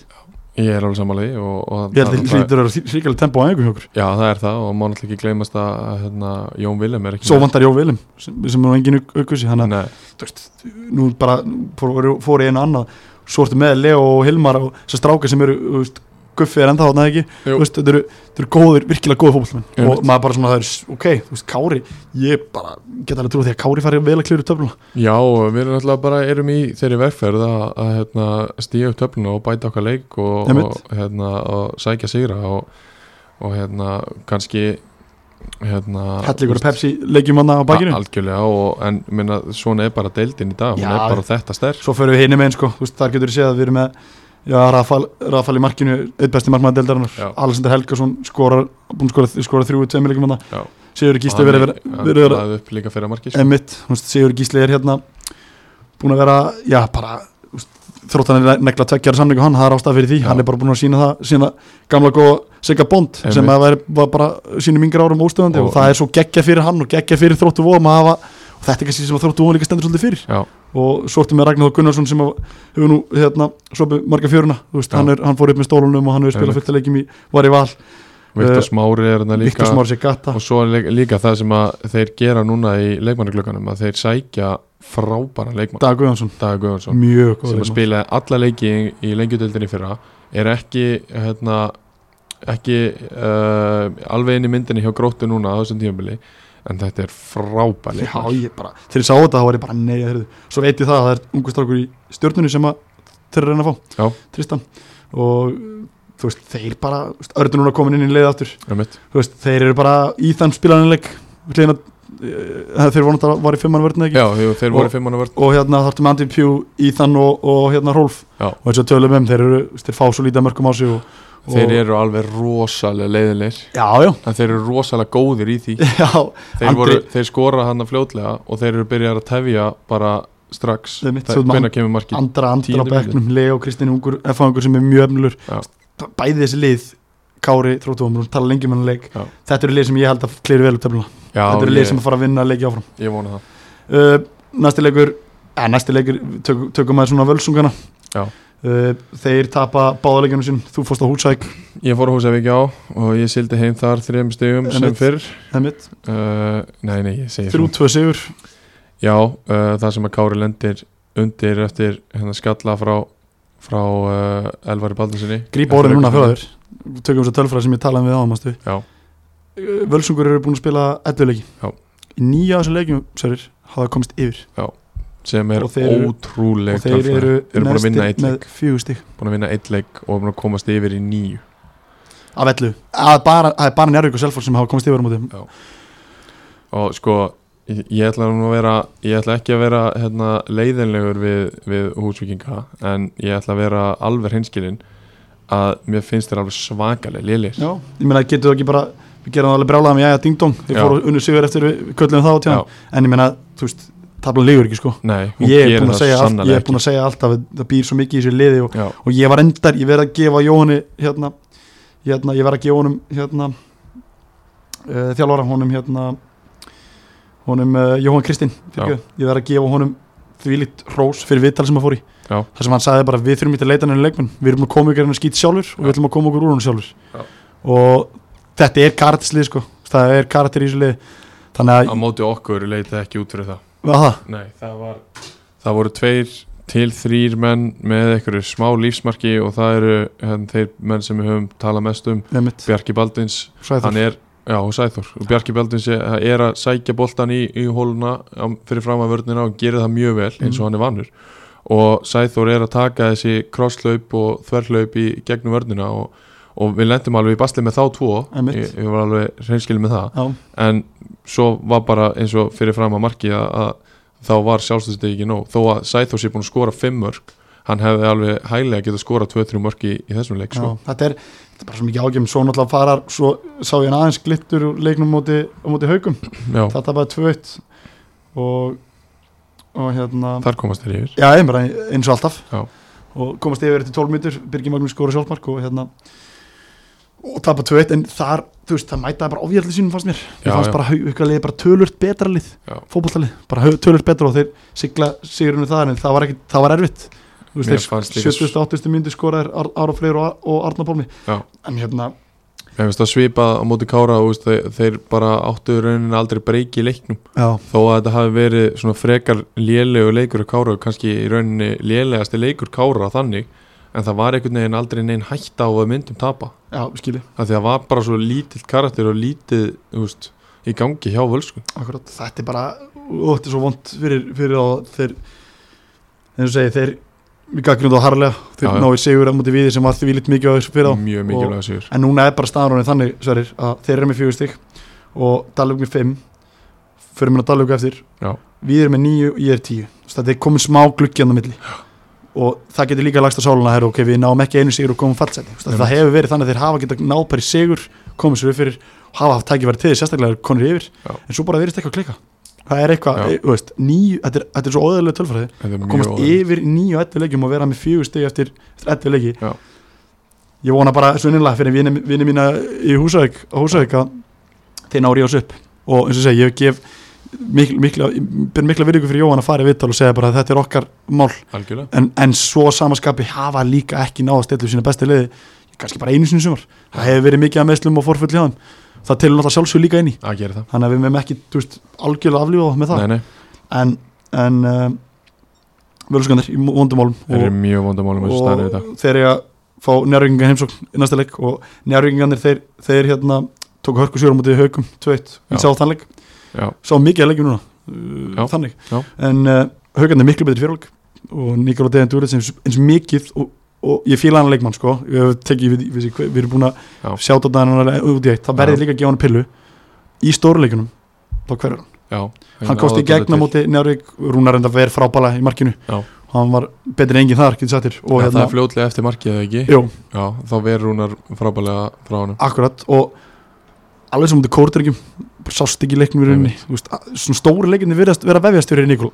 Ég er alveg samanlega og, og ég held að það- vera ríkilega tempo á einhverjum hjá okkur. Já, það er það og má náttúrulega ekki gleymast að hérna, Jón Willem er ekki svo vantar Jó Viljum sem, sem er engin aukusi hann að, nú bara fór, fór ég einu annað. Svo ertu með Leo og Hilmar og þessar strákar sem eru, veist, Guffi er ennþá þarna ekki, veist, þetta eru, eru góðir, virkilega góðir fótballmenn Ég og maður bara svona, það er, ok, þú veist, Kári ég bara, get alveg trúið því að Kári fari vel að kljóra töfluna. Já, og við erum alltaf bara erum í þeirri verkferð að, að hérna, stíga upp töfluna og bæta okkar leik og, og, hérna, og sækja sigra og, og hérna, kannski hérna, hellingur og Pepsi leikjum hann á bakinu. algjörlega og, en minna, svona er bara deildin í dag hún Já. er bara þetta stærk svo förum við hinni með sko, þú veist, þar getur við séð að við erum með já, Rafal, Rafal í markinu eitt besti markmaður deildarinnar, Já. Alexander Helgason skorar, búin að skora, skora þrjú tveimur leikjum hann, Já. Sigur Gísli verið verið verið emitt, Sigur Gísli er hérna búin að vera, já, bara þróttan er negla tveggjara samning og hann, það er ástæð fyrir því, Já. hann er bara búin að sína það sína gamla góða Sigga Bond sem Einmitt. að var, var bara sínum yngri árum óstöðandi og, Og- það er svo geggja fyrir hann og geggja fyrir þróttu vóðum að hafa og þetta er kannski sem þróttu vóðum líka stendur svolítið fyrir Já, og svo ertu með Ragnar Gunnarsson sem hefur nú hérna sopið marga fjöruna. Veist, hann, er, hann fór upp með stólunum og hann hefur spilað fullt að leikjum í, var í val. Viktor Eh, Smári er þarna líka. Og svo er líka, það sem þeir gera núna í leikmannaglökanum að þeir sækja frábæra leikmann. Dag góð sem að leikmaður. spilaði alla leiki í, í lengjudeldinni fyrra. Er ekki hérna, ekki uh, alveg inn í myndinni hjá gróttu núna á þessum tímabili en þetta er frábær Já, ég bara, þegar ég sá þetta þá var ég bara nei, heyrðu. svo veit ég það að það er ungu strákur í stjórnunni sem að þeir eru að reyna að fá. Já. Tristan. Og þú veist, þeir bara, þú veist, ördu núna komin inn í leið aftur. Þú veist, þeir eru bara í þann spilaninleik uh, þeir voru náttúrulega var í fimmann vörðin Já, þeir, voru fimm manna vörð og hérna þarftum Andy Pugh, Ethan og, og hérna Rolf. Já. og eins og tölum um, þeir eru þeir fá svo lítið að mörgum á sig og, þeir eru alveg rosalega leiðilegir já, já, en þeir eru rosalega góðir í því. *laughs* Já þeir, Andri- voru, þeir skora hann fljótlega og þeir eru byrjar að tefja bara strax. Man- kemur markið? andra andra bekknum, Leo, Kristinn Ungur F-fangur sem er mjög efnulur Já. bæði þessi lið Kári, Þróttum, tala lengi um hennar leik. Já. þetta eru lið sem ég held að kliri vel upp töfluna. Já, þetta eru lið sem að fara að vinna leiki áfram. ég vona það. Uh, næsti leikur eh, næsti leikur, tök, tökum maður svona völsungana. Já. Uh, þeir tapa báðalegjunum sín, þú fórst á Húsæk Ég fór á Húsavík á og ég sildi heim þar þrejum stegum sem fyrr. Það mitt, uh, Nei, nei, ég segi þrjú, tvö sigur. Já, uh, það sem að Kári lendir undir eftir hérna skalla frá frá uh, Elvari Baldinsinni grípa orðin núna fyrir þér. Tökum þess að tölfræði sem ég talaði við áðan Já. völsungur eru búin að spila 11 leiki Já. í nýja af þessum leikjum Sörir, hafa komist yfir sem er Og þeir eru- ótrúleg og þeir eru eru búin að vinna neðstir eitt með leik. fjögur stík búin að vinna eitt leik og búin að komast yfir í nýju af 11, það er bara, það er bara Njárvík og Selfoss sem hafa komist yfir á móti. Og sko ég, ég ætla nú að vera ég ætla ekki að vera hérna, leiðinlegur við, við húsvíkinga en ég ætla að vera alveg hinskilinn að mér finnst þeir alveg svakalega liðlir Já, ég meina getur þú ekki bara við gerum það alveg brjálaðum, já, já, ding dong þeir Já. fóru unnu sigur eftir við köllum það á tjáðan en ég meina, þú veist, tablan ligur ekki sko. Nei, ég er búin að segja, sannarlega er búin að segja alltaf að það býr svo mikið í þessu liði og, Já, og ég var endar, ég verð að gefa Jóhanni hérna, hérna ég verð að gefa honum hérna uh, þjálfara, honum hérna honum uh, Jóhann Kristinn Já. ég verð að gefa honum þvílít hrós fyrir viðtal sem að fór í. Já. þar sem hann sagði bara við þurfum ekki að leita henni leikmenn. Við erum að koma ykkur henni skýt sjálfur og við Já. ætlum að koma okkur úr henni sjálfur Já. og þetta er karakterslið sko. Það er karakter í þessu lið þannig á að, móti okkur leitið ekki út fyrir það það, Nei, það var það voru tveir til þrýr menn með einhverju smá lífsmarki og það eru hérna, þeir menn sem við höfum talað mest um. Mitt Bjarki Baldvins, hann er já, Sæþór, og Bjarki Baldvins er, er að sækja boltan í, í hóluna fyrir fram að vörnina og gerir það mjög vel eins og Mm. hann er vannur og Sæþór er að taka þessi krosslaup og þverlaup í gegnum vörnina og, og við lendum alveg í basli með þá tvo. Ég, var alveg reynskilin með það. Já, en svo var bara eins og fyrir fram að marki að, að þá var sjálfstöðstegi ekki nóg. Þó að Sæþór sé búin að skora 5 mörg hann hefði alveg hæglega getað skora 2-3 mörg í, í þessum leik já, sko. þetta er þetta er bara svo mikið ágjum, svo náttúrulega farar svo sá ég hann aðeins glittur leiknum móti, móti haugum já, þetta bara 2-1 og og hérna þar komast þeir yfir. Já, eins og alltaf. Já. og komast yfir til 12 mítur Birgir Magnús skóra sjálfmark og hérna og tapa 2-1 en þar, þú veist, það mætaði bara ofjörli sínum fannst mér, ég fannst já. bara haukalið bara tölurt betra lið, Já. fótboltalið bara tölurt betra og þeir sigla sigurinu það en það var ekki, það var erfitt þú veist, þeir líka- 70. 80. myndu skoraðir Ára Freyr og, og Arnar Pálmi Já. en hérna, Mér finnst það svipað á móti Kára og þeir, þeir bara áttu í rauninni aldrei breyki í leiknum já, þó að þetta hafi verið svona frekar lélegu leikur á Kára og kannski í rauninni lélegasti leikur Kára þannig en það var einhvern veginn aldrei neinn hætta á að myndum tapa. Já, skilji. Af því að það var bara svo lítill karakter og lítið þú veist, í gangi hjá völsku. Akkurat, þetta er bara þetta er svo vond fyrir, fyrir á þeir eins og segi, þeir við gaggrundu á harlega, þeir Já, já. náðu sigur á múti við sem var því við litt mikið á þessu fyrir á. Mjög mikilvæg sigur. en núna er bara staðarónið þannig sverir, að þeir eru með fjögur stygg og Dalvik með fimm. Fyrir að Dalvik eftir. Já. við erum með níu ég er tíu. Þetta er komin smá gluggi á milli og það getur líka lagst á sáluna her, ok, við náum ekki einu sigur og komum fallseti það, hefur verið þannig að þeir hafa geta náð bara í sigur komið sér upp fyrir hafa haft tækifæri til sérstaklega konur yfir Já. en svo bara verðist eitthvað að klika það er eitthvað, Já. e, þú veist, níu þetta er, þetta er svo óðurlega tölfræði að komast óvænt. yfir og 11 leikjum og vera með fjögur stig eftir, eftir 11 leiki Já. ég vona bara svo innanlega fyrir vini, mína í Húsavík Húsavík að þeir nári ás upp og eins og segi, ég gef mikla, mikla, mikla virðingu fyrir Jóhann að fara í vittal og segja bara að þetta er okkar mál. En, en svo samaskapi hafa líka ekki náða stillu sína besti liði kannski bara einu sinni í sumar. Það hefur verið mikið að meðslum og forfull hjá þeim. Það telur náttúrulega sjálfsög líka inn í. Þannig að við meðum ekki, veist, algjörlega aflífa þá með það. Nei, nei, en, en um, völuskandir í vondumálum þeir eru mjög í dag og þeir eru að fá njárvíkinga heimsókn í næsta leik og njárvíkingarnir þeir, þeir hérna tóku hörku sjórum mútið haugum 2-1 Já. í sá þann leik, já, sá mikið að leikjum núna Já. uh, þannig, Já. en uh, haugarnir miklu betri fyrirleik og Nikola Dejan Dúrið eins, eins mikið og, og ég fíla hann leikmann sko, ég hef tekið við, við, við, við erum búin að Já. sjáta þetta hann út í eitt, það verði Já. líka að gefa hann pillu í stóruleikunum, þá hverður hann. Já. Hann komst í gegna móti Njárvík Rúnar enda verið frábæla í markinu. Já. hann var betri en enginn þar, getur þér. Og Já, það hérna, er fljótlega eftir markið eða ekki? Jú, Já, þá verður húnar frábælega frá honum. Akkurat og alveg sem mútið kórdrygjum sást ekki leiknum í rauninni. Svona stóri leikinni virðast vera vefjast fyrir Nikol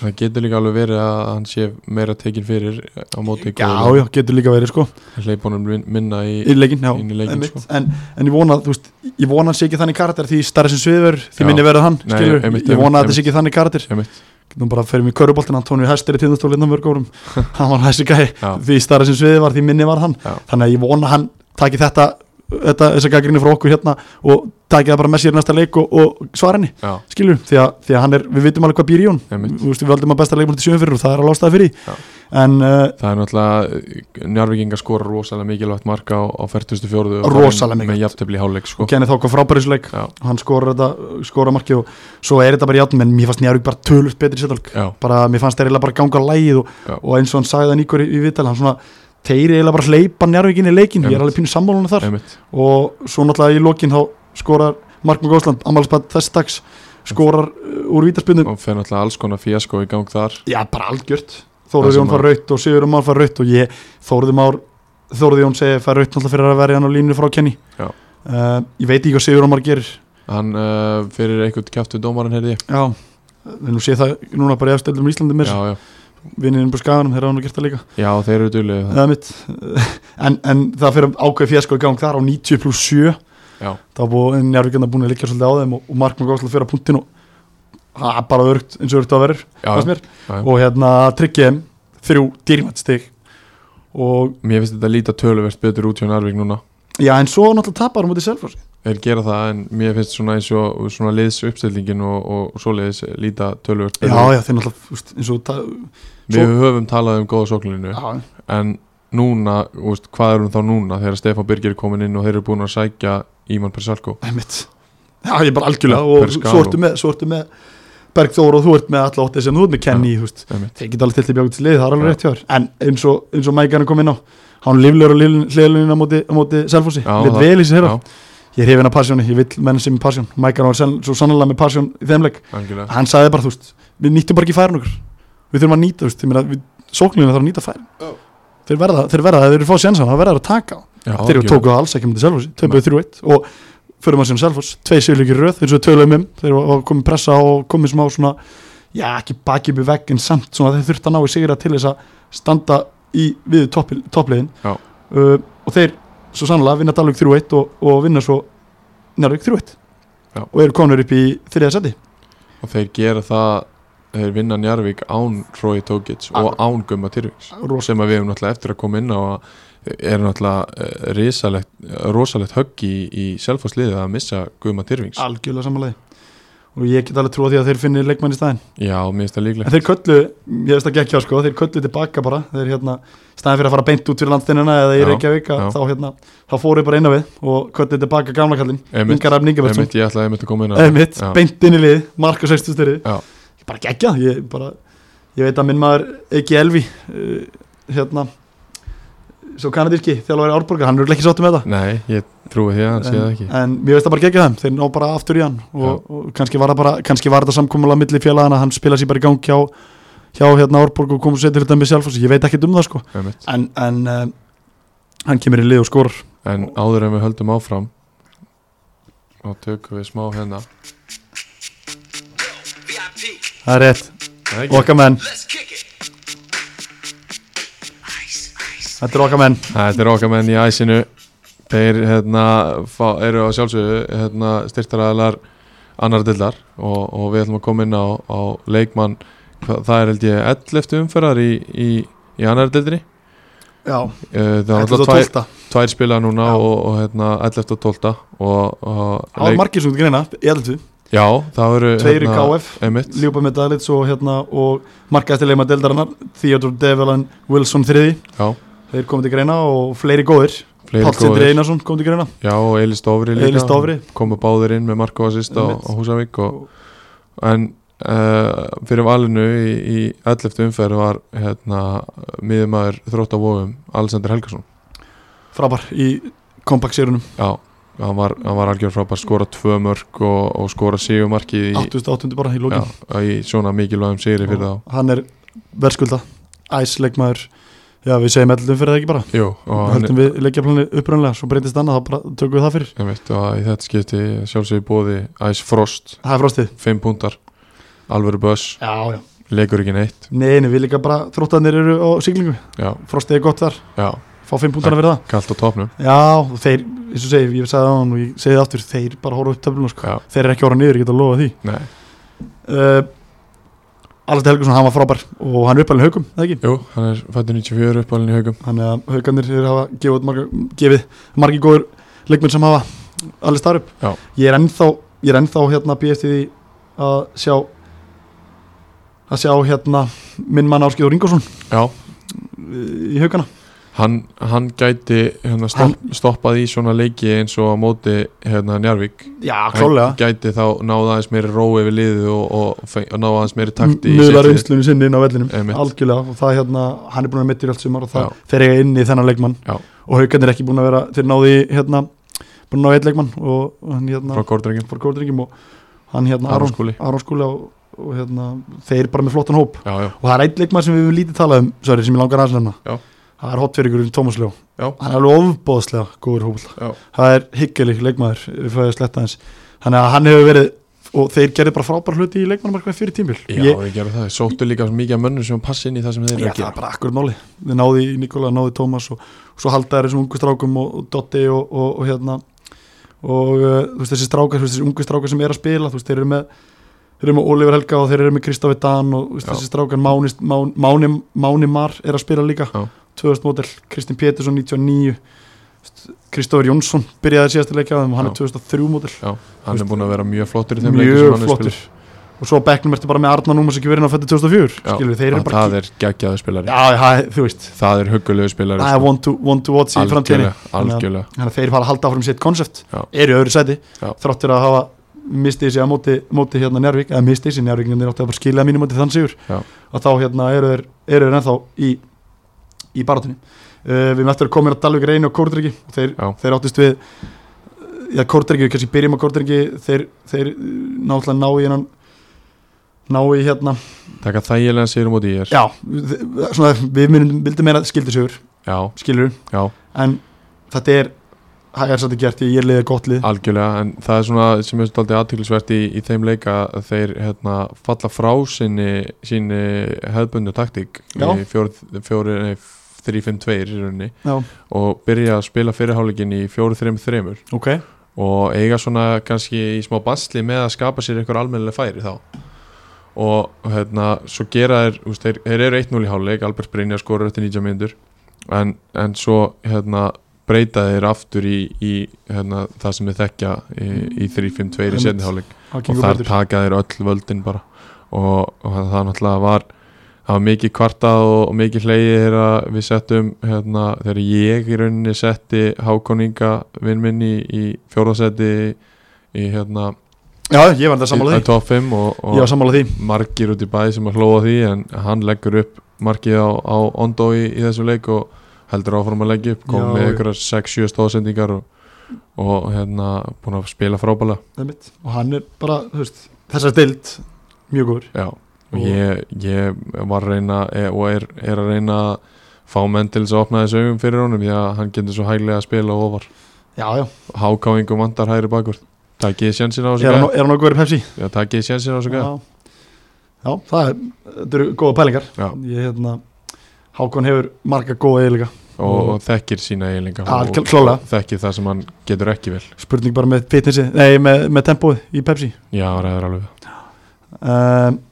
það getur líka alveg verið að hann sé meira tekin fyrir á móti já, já, getur líka verið sko. Hleypunum minna í, í leikin, já, í leikinn, einmitt. sko. en, en ég vona, þú veist, ég vona hann sé ekki þannig karakter því starra sem sviður, því minni verið hann Nei, skilur, einmitt, ég vona að þetta sé ekki þannig karakter. Nú bara fyrir mig köruboltin, Antonio Hester í tindastóli innan mörg árum, *laughs* hann var þessi gæi. Því starra sem sviði var, því minni var hann. Þannig að ég vona hann taki þetta þessa gaggrinni frá okkur hérna og taki það bara með sér næsta leik og, og svara henni, já, skilur því að, því að hann er, við vitum alveg hvað býr í hún við völdum að besta leikmur til sjöfum fyrir og það er að lástaði fyrir Já. því en uh, það er náttúrulega Njarvíkinga skora rosalega mikilvægt marka á, á 44. og Rosalega mikilvægt. jafntefli í hálfleik sko. Kenny Þóka frábærisleik hann skora þetta, skora markið og svo er þetta bara játn, menn mér fannst Njarvík bara tölvöld betri settalg, já, bara mér fannst eiginlega bara ganga lægið og, og eins og hann sagði það nýkur í, í vital, hann svona þeir eiginlega bara hleypa Njarvík inn í leikin, ég er Einmitt. alveg pínu sammálunum þar. Einmitt. Og svo náttúrulega í lokin þá skorar Markmann Góðsland, ammálspað þess dags skorar uh, úr vítaspindum og fer náttúrulega alls konar fíasko í gang þar. Já, bara algjört. Sem Jón að- raut og Sigurður Már fær raut og ég, Þóruður Már Þóruður Jón segi fær raut náttúrulega fyrir að verja hann á línu frá Kenny. Uh, ég veit ekki hvað Sigurður Már gerir. Hann uh, fyrir einhvern við dómarinn heyrði já, en nú sé það núna bara í afstöldum í Íslandi mér. Já, já, vinnininn búið skaganum, þeir hafa nú gert það líka. Já, þeir eru mitt. *laughs* En, en það fyrir ákveð fjasko í gang þar á 90 pluss 7 já, þá búið njárvíkjana búin að líka svolítið á þeim og, og Markmann Góðsland fyrir að punktin og það er bara örugt eins og örugt að verður og hérna tryggið þeim þrjú dýrmætt stig og mér finnst þetta líta töluvert betur út hjá Njarvík núna. Já en svo náttúrulega tapar um út í Þeir gera það en mér finnst svona eins og svona liðs uppstillingin og, og, og svoleiðis líta töluvert já já þeir náttúrulega eins og ta- við höfum talað um góða sókninu já, en núna, veist, hvað er hún þá núna þegar Stefán Birgir er komin inn og þeir eru búin að sækja Íman Persalko já ég bara algjörlega og svo ertu með, svo ertu með Bergþór og þú ert með alla óttið sem þú ert með Kenny þeir geta alveg til því bjókið til lið, það er alveg rétt hjá þér. En eins og, eins og Mækarinn kom inn á hann líflegur og hliðlunina á móti, á móti Selfossi, Já, lit vel í þeirra já, ég er hefinn af passjóni, ég vil menn sem er passjón Mækarinn var senn, svo sannlega með passjón í þeim leik. Algjörlega. Hann sagði bara, þú veist, við nýttum bara ekki færin okkur við þurfum að nýta, þú veist, ég meina, við, sóknina þarf að nýta færin. Já. þeir verða, þeir verða, þeir eru fá sjensan, það verða að taka. Já, þeir eru tókuð alls ekki með Selfossi, töpuð 3-1 og fyrir maður sem Selfoss, tvei sigurleikir í röð eins og við töluðum um, þeir komið pressa og komið smá svona já, ekki baki upp í vegg en samt svona þeir þurft að ná í sigra til þess að standa í við topp, toppliðin. Já. uh, og þeir svo sannlega vinna Dalvik 3-1 og, og vinna svo Njárvík 3-1 Já. og eru konur upp í þriða seti og þeir gera það þeir vinna Njarvík án Rói Tókits og án Gumma Rosa. sem við hefum náttúrulega eftir að koma inn á að er náttúrulega eh, risalegt, rosalegt högg í, í selfasliðið að missa Gumma Tyrfings algjörlega samanlega og ég get alveg trúa því að þeir finni leikmann í staðin já, mér finnst það en líklegt þeir köllu, ég veist að gekkja sko. Þeir köllu tilbaka bara, þeir hérna staðin fyrir að fara beint út fyrir landstinnina eða í Reykjavík að já. þá hérna, þá fóru bara inn á við og köllu tilbaka gamla Einmitt. Ingar Ingebertsson, Einmitt, ég ætlaði einmitt að koma inn á Já. beint inn í lið marka 60 styrir, ég bara gekkja ég bara, ég veit að minn maður ekki Elvi uh, hérna svo kanadíski þjálfari Árborgar, hann er ekki sáttum með þetta. Nei, ég trúi því að hann sé það ekki. en mér veist það bara gegja þeim, þeir ná bara aftur í hann og, og kannski var það bara, kannski var þetta samkomulega milli félagana, hann spila sér bara í gang hjá, hjá hérna Árborg og komur sér til þetta með sjálf ég veit ekki um það sko. Einmitt. en, en uh, hann kemur í lið og skorar. En áður en við höldum áfram og tökum við smá hérna. Það er rétt, okkar menn þetta er okkar menn. Þetta er okkar menn í æsinu. Þeir hérna, fá, eru á sjálfsögðu hérna, styrtaræðalar annar dildar og, og við ætlum að koma inn á, á leikmann. Það er held ég 11 umferðar í, í, í annar dildri já, Eh, það er þetta alltaf er tvær, 12 tvær spila núna Já. og, og hérna, 11 og 12 og, og það var margir sem þú greina, ég held við Já, það eru tveir í KF, Einmitt, Ljópa með Dalits og hérna og markaðstilegma deildarinnar Theodor Develan Wilson þriði já, þeir komið til greina og fleiri góðir. Fleiri Páll Sindri góðir. Einarsson kom til greina. Já, og Eilis Dofri líka. Komu báðir inn með Marko Assist á, á Húsavík og, en uh, fyrir valinu í, í 11. umferð var hérna, miðumæður þrótt á vofum Alexander Helgason. Frábær í kompaktsérunum Já, hann var, hann var algjör frábær skora tvö mörg og, og skora sigumarki í, 88. bara í lókin í svona mikilvægum sigri fyrir þá. hann er verðskulda æsleikmaður já við segjum ellum fyrir það ekki bara. Jú, og hann höldum við leikjaplanni upprænlega svo breytist annað þá bara tökum við það fyrir. Ég veit, og í þetta skipti sjálfsögði bóði Ice Frost, það er frostið. 5 púntar. Alvöru buss, já já. Leikur ekki neitt. Neini við líka bara þróttanir eru á siglingu Já, frostið er gott þar. Já, fá 5 púntana fyrir það kallt á topnum já og þeir eins og segi ég sagði það og ég segi það aftur þeir bara horfa upp töfluna sko. Þeir eru ekki ára niður ég get að lofa því. Nei, uh, Alveg Helgason hann var frábær og hann er uppalinn haugum eða ekki jú, hann er fættur 94 uppalinn í haugum Þannig að haugarnir eru hafa gefið, marga, gefið margi góður leikmenn sem hafa allir starf upp. Já. Ég er ennþá, ég er ennþá hérna býðist í því að sjá að sjá hérna minn mann Áskeiður Ringásson Já, í haugana. Hann, hann gæti hérna, stopp, stoppað í svona leiki eins og á móti hérna, Njarvík Já, hann klálega. gæti þá náða aðeins meiri rói við liðið og, og, og náða aðeins meiri takti í lið. reynslunni sinni inn á vellinum. Algjörlega. Og það hérna, hann er búin að mittir allt sumar og það Já. fer ég inn í þennan leikmann. Já. Og haugarnir er ekki búin að vera, þeir náði hérna, búin að ná eitt leikmann og hann hérna, frá Górdryggjum og hann hérna, Aron Aron, Skúli. Aron Skúli og, og hérna, þeir bara með flottan hóp. Já, já, og það er einn leikmann sem við höfum lítið talað um sorry, sem ég langar aðeins nefna Já. það er hotverðingurinn Tómas Ljó. Já. hann er alveg ofbóðslega góður hópall já, það er hyggjalik leikmaður þannig að hann hefur verið og þeir gerði bara frábær hluti í leikmannumarkað fyrir tímbil já ég, við gerum það. Sóttu líka mikið af mönnum sem passi inn í það sem þeir eru já, að það er gera bara akkur máli. Við náði Nikola, náði Tómas og, og svo haldaði þessum ungu strákum og, og Dotti og, og, hérna. Og uh, þú veist þessi strákar, þessi ungu strákar sem er að spila þú veist þeir eru með þeir eru með Oliver Helga og þeir eru með Kristofi Dan og veist, þessi strákar Máni, Máni, Máni, Mar er að spila líka. Já. 2000 mótel, Kristinn Pétursson 99 Kristófur Jónsson byrjaði síðast að leikja og hann Já. er 2003 mótel hann er búin að vera mjög flottur í þeim mjög flottur. og svo á bekknum ertu bara með Arna Númas ekki verið á fætti 2004 Já, skilur þeir eru bara það er geggjaður spilari. Já, það, veist, er huggulegu spilari það er one to, one to watch í framtíðinni. Þannig að þeir fara að halda áfram sitt konsept eru öðru sæti, þráttur að hafa mistið sér á móti, móti hérna Njárvík eða mistið sér Njárvík, en þeir áttu að bara skilja mínum móti þann sigur, Já. að þá hérna eru þeir, eru þeir ennþá í, í barátunni uh, við möttum að koma að Dalvik reyni og Kórdryggi. Og þeir, þeir áttist við já, Kórdryggi, við kannski byrjum á Kórdryggi. Þeir, þeir náttúrulega ná í hennan ná í hérna taka þægilega sigur út í ég já, svona, við myndum, meira skildisugur skilur, en þetta er hægar sætti gert ég er liðið gott lið. Algjörlega, en það er svona sem er svolítið aðtöklisvert í, í þeim leika að þeir hérna, falla frá sinni, sinni hefðbundu taktík í fjóri, nei, 3-5-2 í rauninni Já, og byrja að spila fyrirháleikin í 4-3-3 ok, og eiga svona kannski í smá basli með að skapa sér einhver almennileg færi þá. Og hérna svo gera þeir, úst, þeir, þeir eru 1-0 í háleik Albert Brynja skorur eftir 90 mínútur. En, en svo hérna breyta þeir aftur í, í hérna, það sem þeir þekkja í, í 3-5-2 í Einmitt. setni háleik það og þar taka þeir öll völdin bara. Og, og það náttúrulega var það var mikið kvartað og, og mikið hleyið þegar við settum hérna, þegar ég í rauninni setti Hákoninga vinn minn í, í fjórðasetti í hérna Já, ég var þetta sammála í því. top 5 og, og margir út í bæ sem að hlóa því en hann leggur upp markið á, á Ondo í, í þessu leik og heldur áfram að leggja upp kom með já. einhverjar 6-7 stóðsendingar og, og hérna búin að spila Einmitt. Og hann er bara, veist, þessar stilt Mjög góður Já, og Og- ég, ég var að reyna e, og er, er að reyna að fá menn til þess að opna þessu augum fyrir honum því að hann getur svo hæglega að spila ofar Já, já, hákáingum vandar hægri bakvörð takkið sénsinn á þessu gæða er hann okkur verið Pepsi? Já, takkið sénsinn á þessu gæða Já, það er, eru góða pælingar. Ég, hérna Hákon hefur marga góða eiginleika. Og, og þekkir sína eiginleika. Og, og þekkir það sem hann getur ekki vel. Spurning bara með fitnessi, nei, með, með tempóið í Pepsi. Já, ræður alveg. Um,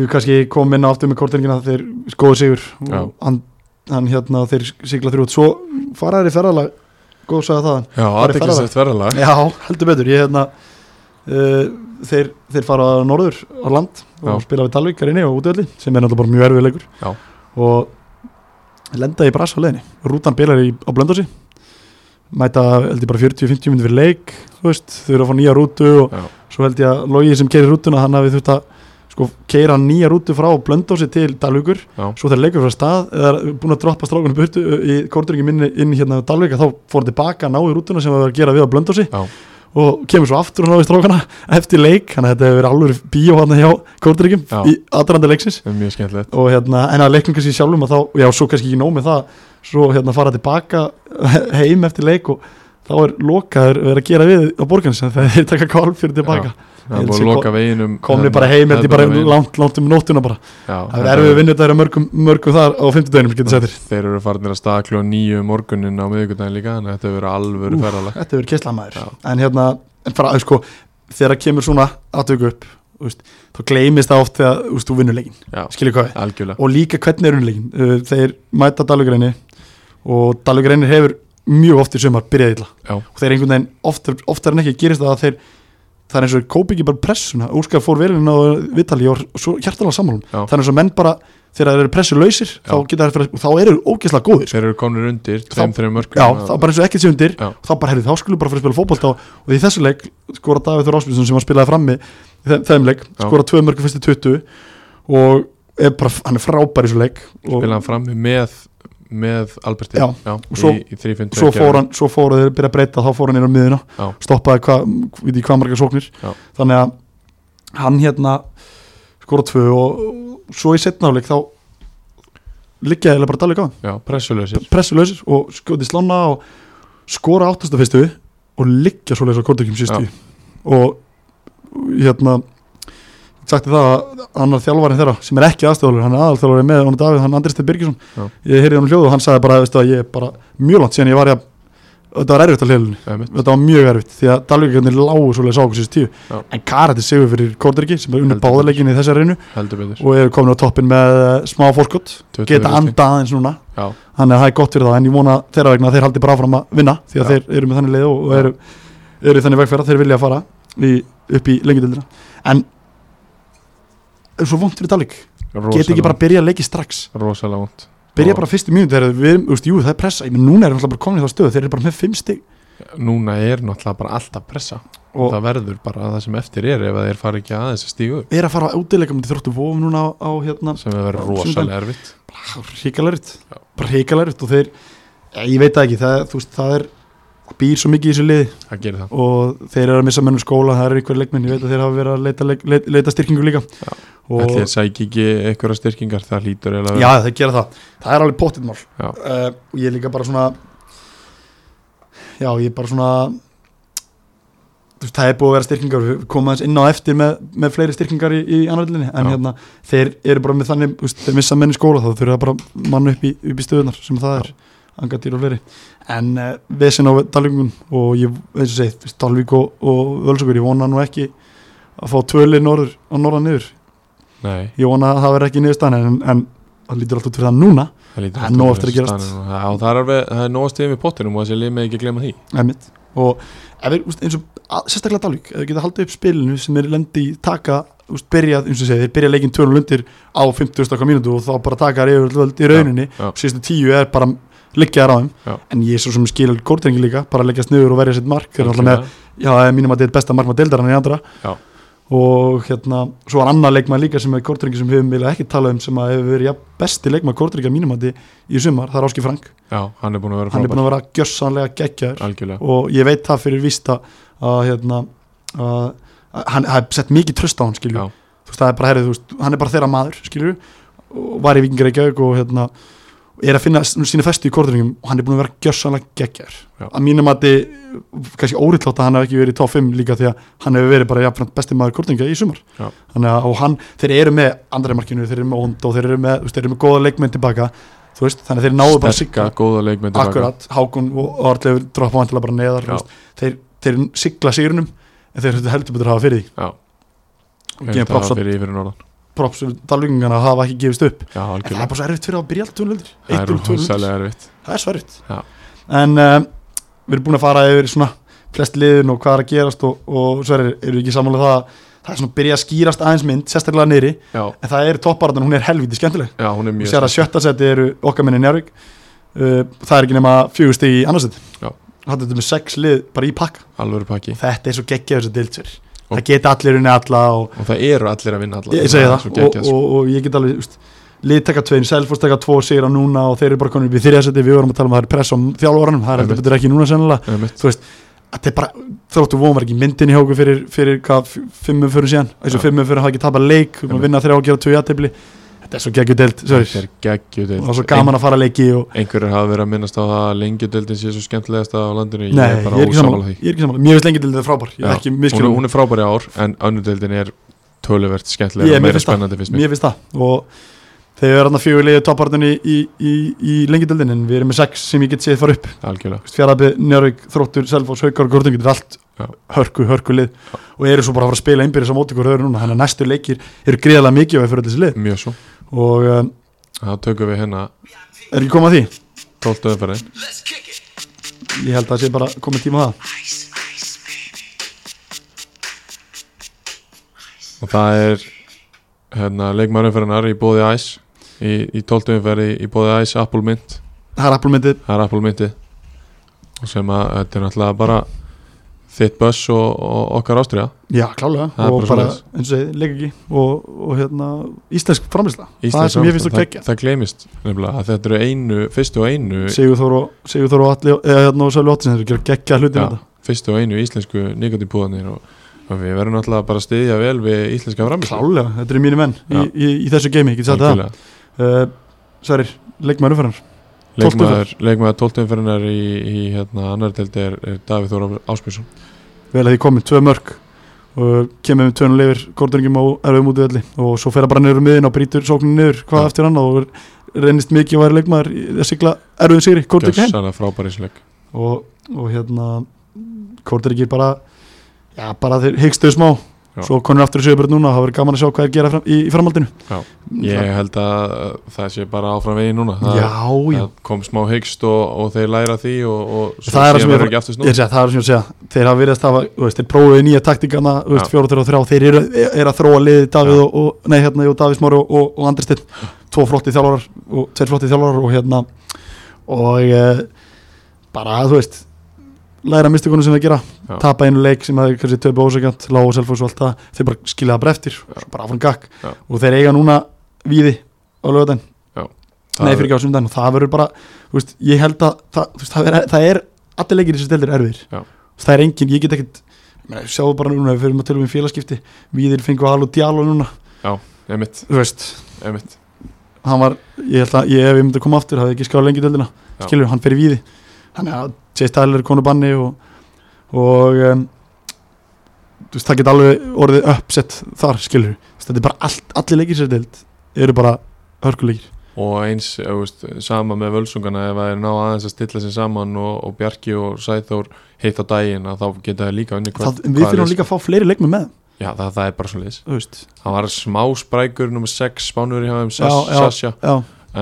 Við kannski komum inn aftur með korterningina þeir skoðu sigur. Og hann, hann hérna þeir sigla þrjótt svo fara þeir í ferðalag. Góð sagði það Já, í aðteklisett verðalag Já, heldur betur. Ég hérna þeir, þeir fara á norður á land og Já. spila við Dalvík er inni og útöðli sem er náttúrulega bara mjög erfið leikur Já. og lenda í brass á leiðinni rútan bilar í, á blöndósi mæta held ég bara 40-50 minnir fyrir leik þú veist, þau eru að fá nýja rútu og Já. svo held ég að Logi sem keirir rútuna hann hafi þurft að sko, keira nýja rútu frá blöndósi til Dalvíkur svo þegar leikur frá stað eða búin að droppa strákunum burtu uh, í korturingi minni inn hérna á Dalvík þá fór hann tilbaka að ná í rútuna sem var að gera við á blöndósi Já. Og kemur svo aftur og ná í strákana eftir leik, að þetta hefur verið alveg bíó hann hjá korturingum Já. í aðranda leiksins. Það er mjög skemmtilegt. Og hérna, en að leiknum kannski sjálfum og þá, já, svo kannski ekki nóg með það svo hérna fara tilbaka *laughs* heim eftir leik og þá er lokaður verið að gera við á borganis þegar þeir taka kálf fyrir tilbaka Það er búin að loka veginum komni hérna, bara heim eftir bara hefðbundna veginn. langt, langt um nóttuna bara. Já, það þetta er erfið vinnur þetta mörgum, mörgum þar á 50 döginum, getur sættir Þeir eru farinir að staða kljóða nýju morgunin á miðvikudaginn líka Þannig að þetta verið alvöru ferðalag. þetta er kesslamæður en hérna, en fara, sko þegar kemur svona aðtöku upp veist, þá gleymist það oft þegar veist, þú vinnur leikin, Já, skiljið hvað og líka hvernig er uh, þeir mæta Dalugreini og Dalugreini hefur mjög oft í sumar byrjaði illa. Já. og þeir einhvern veginn oftar, oftar en ekki gerist það að þeir það er eins og kópi ekki bara pressuna Óskar fór velin á Vitali og svo hjartalega sammálum Já. það er eins og menn bara þegar þeir eru pressu lausir þá, fyrir, þá eru ógeðslega góðir. Þeir eru konur undir, tveim, þreim mörgum Já, þá bara eins og ekkert sé undir Já. þá bara herrið, þá skulum bara fyrir að spila fótbolta og, í þessu leik skora Davíð Þór Ásbjörnsson sem hann spilaði frammi þeim, þeim leik, Já. skora tvö mörgum fyrstu 20 og er bara, hann er frábær í þessu leik og Spila hann fram með, með Alberti. Já, og svo- í, í 3-5-2 svo fór hann, svo fór þeir byrja að breyta þá fór hann inn á miðuna, Já. stoppaði hvað, við því hvað marga sóknir. Já. þannig að hann hérna skora tvö og, og svo í setnáleik þá liggja eða bara dalið gáðan Já, pressulösir pressulausir og skjóti slána og skora áttasta fyrstu og liggja svoleiðis á kortökjum sístu og hérna sagti það að hann er þjálfarinn þeirra sem er ekki aðstæðalur, hann er aðalþjálfarinn með hann Davíð, hann Andrist Birgisson. Já. ég heyrði hann hljóð og hann sagði bara veistu, að ég er bara mjög langt síðan ég var í að þetta var erfitt hljóðlunni, Einmitt. þetta var mjög erfitt því að Dalvíkjarnir lágu svoleiðis á okkur síðust tíu. Já. en Karati sigur fyrir kortörki sem er unni Heldur báðaleikin í þessari reynu. Og eru komin á toppin með eh, smá fórskott 20 geta anda aðeins núna. Þannig að það er gott fyrir það en ég vona þeirra vegna að þeir haldi bara áfram að vinna því að Já. þeir eru með þannig leið og eru, eru þannig vegferð að þeir vilja að fara í, upp í lengjadildina en er svo vont fyrir Dalík geti ekki bara byrja að leiki strax? Rosalega vond byrja bara fyrstu mínúti þegar við, þú veist, jú það er pressa. Ég menn núna erum við alltaf bara komin í það stöðu þeir eru bara með fimm stig. Núna er náttúrulega bara alltaf pressa. Og Það verður bara það sem eftir er ef þeir fara ekki aðeins að stígu er að fara á útileika með þróttu vofum núna á, á hérna sem er verið rosalega erfitt. Hrikalaritt Já. bara hrikalaritt og þeir ég veit ekki, það, veist, það er býr svo mikið í þessu Það það. Og þeir eru að missa mennum skóla það eru ykkur leikmenn, ég veit að þeir hafa verið að leita, leita, leita, styrkingu líka. Já. Ætli þeir sæki ekki einhverja styrkingar það að já, þeir gera það, það er alveg pottitt mál. Já. uh, og ég er líka bara svona já, ég er bara svona það er búið að vera styrkingar við aðeins inn á eftir með, með fleiri styrkingar í, í annaðlinni, en Já. hérna þeir eru bara með þannig, þeir missa menn í skóla þá þurfa bara mann upp í, upp í stöðunar sem það er, angatýr og fleiri en uh, vesen á Dalvíkun og ég, eins og segi, þú veist, Dalvík og, og Völsugur, ég vona nú ekki að fá tvöli norður á norðan niður Nei, ég vona að það verði ekki niðurstaðan en, en það lítur alltaf fyrir það núna það alltaf nóg eftir að gerast. og- Já, það er er nóg að stiðum í pottinum og þessi lið með ekki að glemma því Einmitt. og við, úst, eins og að, sérstaklega Dalvík, ef við geta haldið upp spilinu sem er lendi taka, úst, byrjað eins og segja, þeir byrja leikin tölun undir á 50 okkar mínútu og þá bara taka þær yfir völd í rauninni, Já, já. síðustu tíu er bara liggjaðar á þeim, Já. en ég er svo sem skil kórtrengi líka, bara leggjast niður og verja sitt mark. Þeir eru alltaf með, já, það er mínum að þetta er besta mark maður deildar hann í andra Já. og hérna, svo var annar leikmaður líka sem er kórtrengi sem höfum eiginlega ekki talað um sem að hefur verið ja, besti leikmaður kórtrengi að mínum að í sumar, það er Áski Frank. Já, hann er búin að vera hann er búin frábær. að vera gjössanlega Algjörlega. Og ég veit það fyrir vísta að hérna hann það er sett mikið tröst á hann skilju þú veist það er að finna sína festu í korturningum og hann er búin að vera gjössanlega geggjar Já. að mínum að þið kannski óriðlátt að hann hef ekki verið í top 5 líka því að hann hefur verið bara jafnframt besti maður kortringa í sumar. Að og hann, þeir eru með andra markinu, þeir eru með ond og þeir eru með, þeir eru með góða leikmenn tilbaka veist, þannig að þeir náðu bara tilbaka. akkurat, Hákon og Arleifur droppa vantilega bara neðar veist, þeir, þeir sigla sýrunum en þeir heldur betur að hafa fyrir því Að props að props dalvingana að hafa ekki gefist upp. Já, en það er bara svo erfitt fyrir að byrja alltaf tjónuldur Það er rosalega erfitt. Það er svo erfitt. Já. en uh, við erum búin að fara yfir svona flest liðin og hvað er að gerast og, og svo er, eru við ekki sammála það að það er svona að byrja að skýrast aðeins mynd sérstaklega neyri, en það er topparaðan hún er helviti skemmtileg. Já, hún er og mjög að sjötta seti eru okkar minni Njárvík uh, það er ekki nema fjögur stig í annarsett það er með sex lið bara í pakka. Alvöru pakki. Þetta er svo geggjað þessu deildsver Og- það geta allir unni alla og Og það eru allir að vinna alla. Ég það og, sko. og, og ég get alveg úst, lið taka tvein, Selfoss taka tvo sigra núna og þeir eru bara upp í þriðasetti við vorum að tala um að það er press á þjálfóranum það er betur ekki núna sennilega. Þú veist, þetta er bara þróttu von var ekki myndin í hóku fyrir, fyrir hvað, fimmum fyrir síðan. Þessu fimmum fyrir hafa ekki tapað leik. Vinna þrjá og gera tvö jættibli þetta er svo geggjud deild sorry. Þetta er geggjudeild. Og er svo gaman að fara að leiki og Einhverjir hafa verið að minnast á það að lengjudeildin sé svo skemmtilegast á landinu. Ég Nei, er ég er ekki ósamála saman því. Ég er ekki saman, mér finnst þetta frábær. Ég Já, er ekki hún, er- miskilum hún er frábæri ár en önnudeildin er töluvert Ég- skemmtilega og meira finnst spennandi fyrst mér. Mér finnst það. Og þegar við erum liðið toppartin í, í, í, í lengi dildin en við erum með sex sem ég get séð fara upp. Algjörlega. Er Já. hörku, hörku lið. Og eru svo bara að fara að spila einbyrðis á móti ykkur öðru núna. Þannig að næstu leikir eru greiðlega mikið og fyrir þessi lið. Mjög svo og um, þá tökum við hérna er ekki komað að því? 12. umferðin Ég held að það sé bara komið tíma á það og það er hérna, leikmærumferðinar í bóði æs í, í 12. umferði í bóði æs Apple Mint Það er það er Apple Mintið og sem að þetta er náttúrulega bara þitt buss og, og okkar ástriða Já, klálega. Það og bara eins og þið, leik ekki. Og, og hérna, íslensk framlýsla það er sem ég finnst framleiðsla. kveikja það, það glemist nefnilega að þetta eru einu fyrstu og einu Sigurþór og, Sigurþór og Alli eða hérna og Sölvi Óttisson þeir gera geggja hlutin Já. þetta. fyrstu og einu íslensku nikotínpúðanir og, og við verðum náttúrulega bara að styðja vel við íslenska framlýsla Klálega, þetta eru mínu menn í, í, í þessu geimi, sagt það? Uh, Sverrir, leikmaður umferðar leikmaður, leikmaður 12. umferðinar í, í hérna, annar deldi er, er Davíð Þóra Áspjörsson vel að því komið, tvö mörg og kemur með tvönu lifir kórduringum á erfum út í velli og svo fer að bara niður um miðin og brýtur sókninu niður hvað Já. eftir hann og reynist mikið að væri leikmaður að sigla erfiðum sigri, kórduring heim Gjörsanlega frábæri slik og, og hérna kórduringir bara já, bara þeir hyggstuðu smá. Svo konur aftur í sögubröð núna og það verður gaman að sjá hvað er gera fram, í, í framhaldinu. Já. Ég held að það sé bara áfram vegi núna. Það, já, já, það kom smá hyggst og, og þeir læra því og, og svo Það er það ég- verður ekki aftur sé, það er sem ég segja, þeir hafa verið að stafa, þeir prófuðu nýja taktikana, þeirra og þrjá, þeir eru, eru að þróa liði Davíð og, og, nei, hérna, Davíð Smári og, og, og Andri Steinn, tvo flotti þjálfarar og tveir flotti þjálfarar og hérna, og e, bara, þú veist, læra mistikunum sem þeir gera. Tapa einu leik sem þeir kannski töpu ósækjant, lág og selfos og allt það, þeir bara skilja það bara eftir, bara áfram gakk Já. og þeir eiga núna víði á lögadaginn, Það nei fyrir ekki á sundaginn og það verður bara, þú veist, ég held að það, veist, það, er, það er, allir leikir þessi steldir erfir Já. það er engin, ég get meina, sjáðu bara núna, við fyrir að tala um félagskipti. Víðir fengu Hal og Djalo núna. Einmitt, þú veist, einmitt. Hann var ég held að, ég, ef ég myndi að koma aftur, hafði ekki skáð lengi döldina Já. skilur, hann fer í Víði. Þannig að Chase Tyler er konu banni og, og um, þú veist, það geta alveg orðið uppsett þar skilur þetta er bara allt, allir leikir sér deild eru bara hörkuleikir. Og eins, þú veist, sama með völsungana ef það er ná aðeins að stilla sér saman og, og Bjarki og Sæþór heitt á daginn að þá geta það líka unni það, við þurfum líka að fá fleiri leikmi með Já, það, það er bara svona veist, Hann var smá sprækur nummer 6 spánur í hafum já,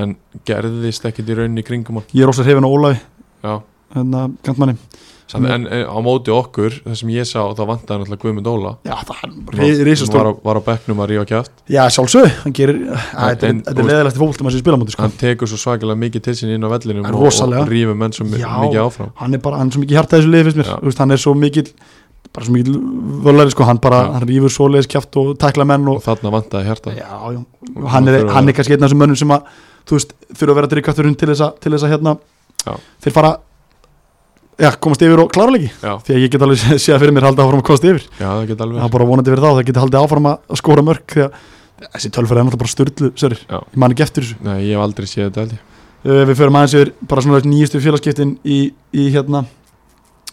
en gerðist ekkit í rauninni í kringum hann. Ég er ósað hrifin á Ólafi Já, hérna, kantmanni Samt, en, en á móti okkur, það sem ég sá þá vantaði náttúrulega Guðmund Óla. Já, það var, var á bekknum að rífa kjátt já, sjálfsög, hann gerir þetta er- leðilegst í fólktum að spila múti sko. hann tekur svo svakalega mikið til sín inn á vellinum og, og rífur menn svo Já. mikið áfram. hann er bara, hann er svo mikið hjarta þessu liði fyrst mér. Veist, hann er svo mikið bara svo mikið völlari sko, hann bara, Já. hann rífur svoleiðis kjátt og tækla menn og og þarna vantaði hjarta. Já, já, og hann er, er kannski einn af þessum mönnum sem að þú veist, Já. komast yfir og klára leiki. Já, því að ég get alveg sé- *laughs* séð fyrir mér halda áfram að komast yfir. Já, það geta alveg. Það er bara vonandi fyrir þá, það geti haldið áfram að skóra mörg því að þessi tölfæri er náttúrulega bara styrlu sörir, ég man ekki eftir þessu. Nei, ég hef aldrei séð þetta ég. Uh, við förum aðeins yfir bara svona nýjustu félagskiptin í, í hérna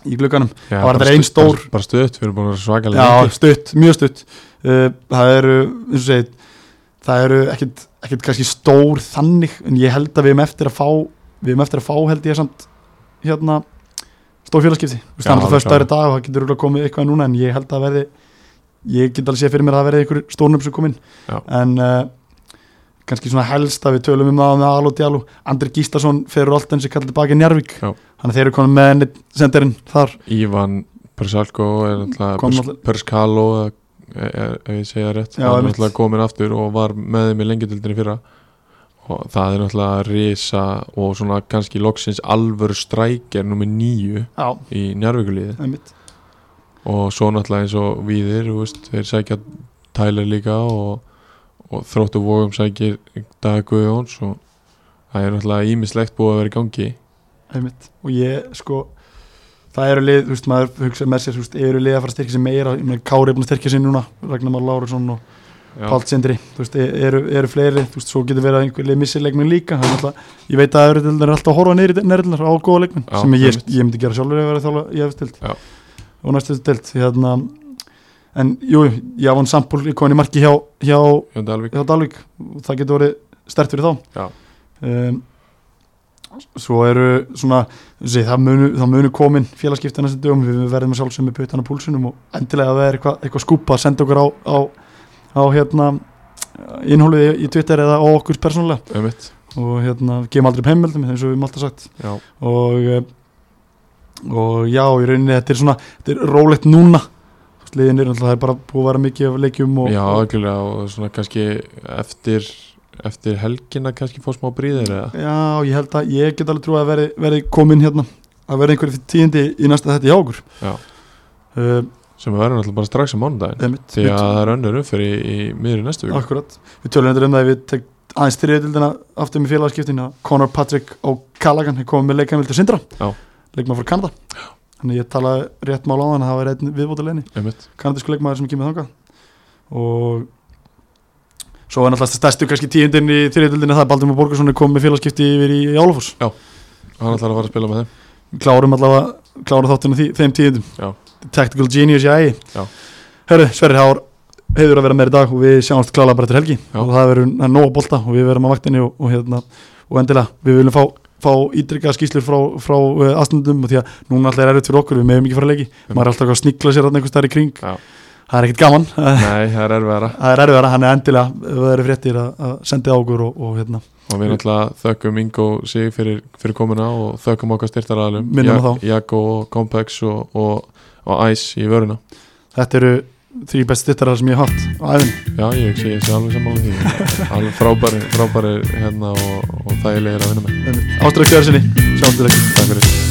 í glugganum, Já, Það var þetta ein stu- stór- bara, bara stutt, við erum búin að svakalega já, stutt, mjög stutt. Uh, það eru, eins og segið það eru ekkit, ekkit kannski stór þannig, en ég held að við erum eftir að fá, við erum eftir að fá held ég samt hérna stór félagskipti, það er alltaf alveg fyrst aðri dag og það getur örugglega komið eitthvað núna en ég held að verði ég get alveg séð fyrir mér að verði einhver stórnum sem komin Já. en uh, kannski svona helst að við tölum um það með Alo Djalo, Andri Gíslason ferur alltaf eins og kallir tilbaka Njarvík þannig að þeir eru komin með senderinn þar. Ívan Persalko er Kom Perskalo ef ég segja rétt. Já, hann er náttúrulega komin aftur og var með þeim í lengjadildinni fyrra og það er náttúrulega risa og svona kannski loksins alvöru strækjar nummer nýju í njárvíkuliði einmitt. Og svo náttúrulega eins og veist, þeir sækja Tyler líka og, og þróttu vógum sækir Dag Guðjóns og það er náttúrulega ímislegt búið að vera í gangi. Einmitt. Og ég sko það eru lið, þú veist, maður hugsa með sér þú veist, eru lið að fara að styrkja sig meira? Ég meina, Kári er búin að styrkja sig núna, Ragnar Már Lárusson og Já. Páll Sindri, þú veist, e- eru, eru fleiri þú veist, svo getur verið að einhver lið missi leikmenn líka það er alltaf, ég veit að öðru er alltaf að horfa neyri nærðinar á góða leikmenn Já, sem ég, ég myndi gera sjálfur ef ég verið að Já. og næstu stilt hérna, en jú, ég sampul í komin í marki hjá, hjá, hjá Dalvík og það getur verið stert fyrir þá. Um, svo eru svona sé, það, munu, það munu komin félagskiptina sem dögum. Við verðum að sjálfsögum með putan á púlsunum og endilega að það er eitthvað, eitthvað skúpa að senda okkur á, á, á hérna innhólið í, Twitter eða á okkur persónulega Einmitt. og hérna gefum aldrei upp heimildum eins og við höfum alltaf sagt Já. og eh, og já, í rauninni þetta er svona þetta er rólegt núna liðin er alltaf, það er bara búið að vera mikið af leikjum og, Já, algjörlega og svona kannski eftir, eftir helgina kannski fór smá bríðir eða Já, ég held að ég get alveg trú að verði, verði komin hérna að verði einhverju tíðindi í næsta þetta hjá okkur Já. uh, sem verðum alltaf bara strax á mánudaginn. Einmitt, því að það er önnur umfyrir í, í miðri næstu viku. Akkurat, við tölum þetta um það ef við tek aðeins þriðildina aftur með félagskiptin að Conor Patrick og Callaghan er komið með leikamil til Sindra Já. leikmaður frá Kanada. Já. þannig ég talaði rétt mál á þann að það var einn viðbótilegni kanadísku leikmaður sem kemur þangað. Og svo er náttúrulega stærstu kannski tíundin í þriðildina það er Baldur Borgarsson er komið með félagskipti yfir í, í Álafoss hann ætlar að fara að spila með þeim. Klárum allavega klárum þáttinu því, þeim tíundum Já. Tactical Genius Já. Hörru, Sverri Hár hefur að vera meira í dag og við sjáumst klála bara til helgi Já. og það verður er nóg að bolta og við verðum á vaktinni og, og, hérna, og endilega, við viljum fá, fá ítrykka skýslur frá, frá uh, aðstundum og því að núna alltaf er erfitt fyrir okkur, við meðum ekki fara að leiki maður er alltaf að snikla sér þarna einhvers staðar í kring Já. Það er ekkert gaman. Nei, það er erfiðara. Það er erfiðara, hann er endilega ef það eru fréttir að, að sendið á okkur og, og hérna, og við náttúrulega þökkum Ingo sig fyrir, fyrir komuna og þökkum okkar styrtaraðalum á þá. Jago, Compex og, og, og Ice í vöruna. Þetta eru þrý best styrtarar sem ég haft á æðin Já, ég sé, alveg sammála því. Alveg frábæri, frábæri hérna og, og þægilegir að vinna með. Ástæður Kjörsinni, sjáumst til ekki Takk fyrir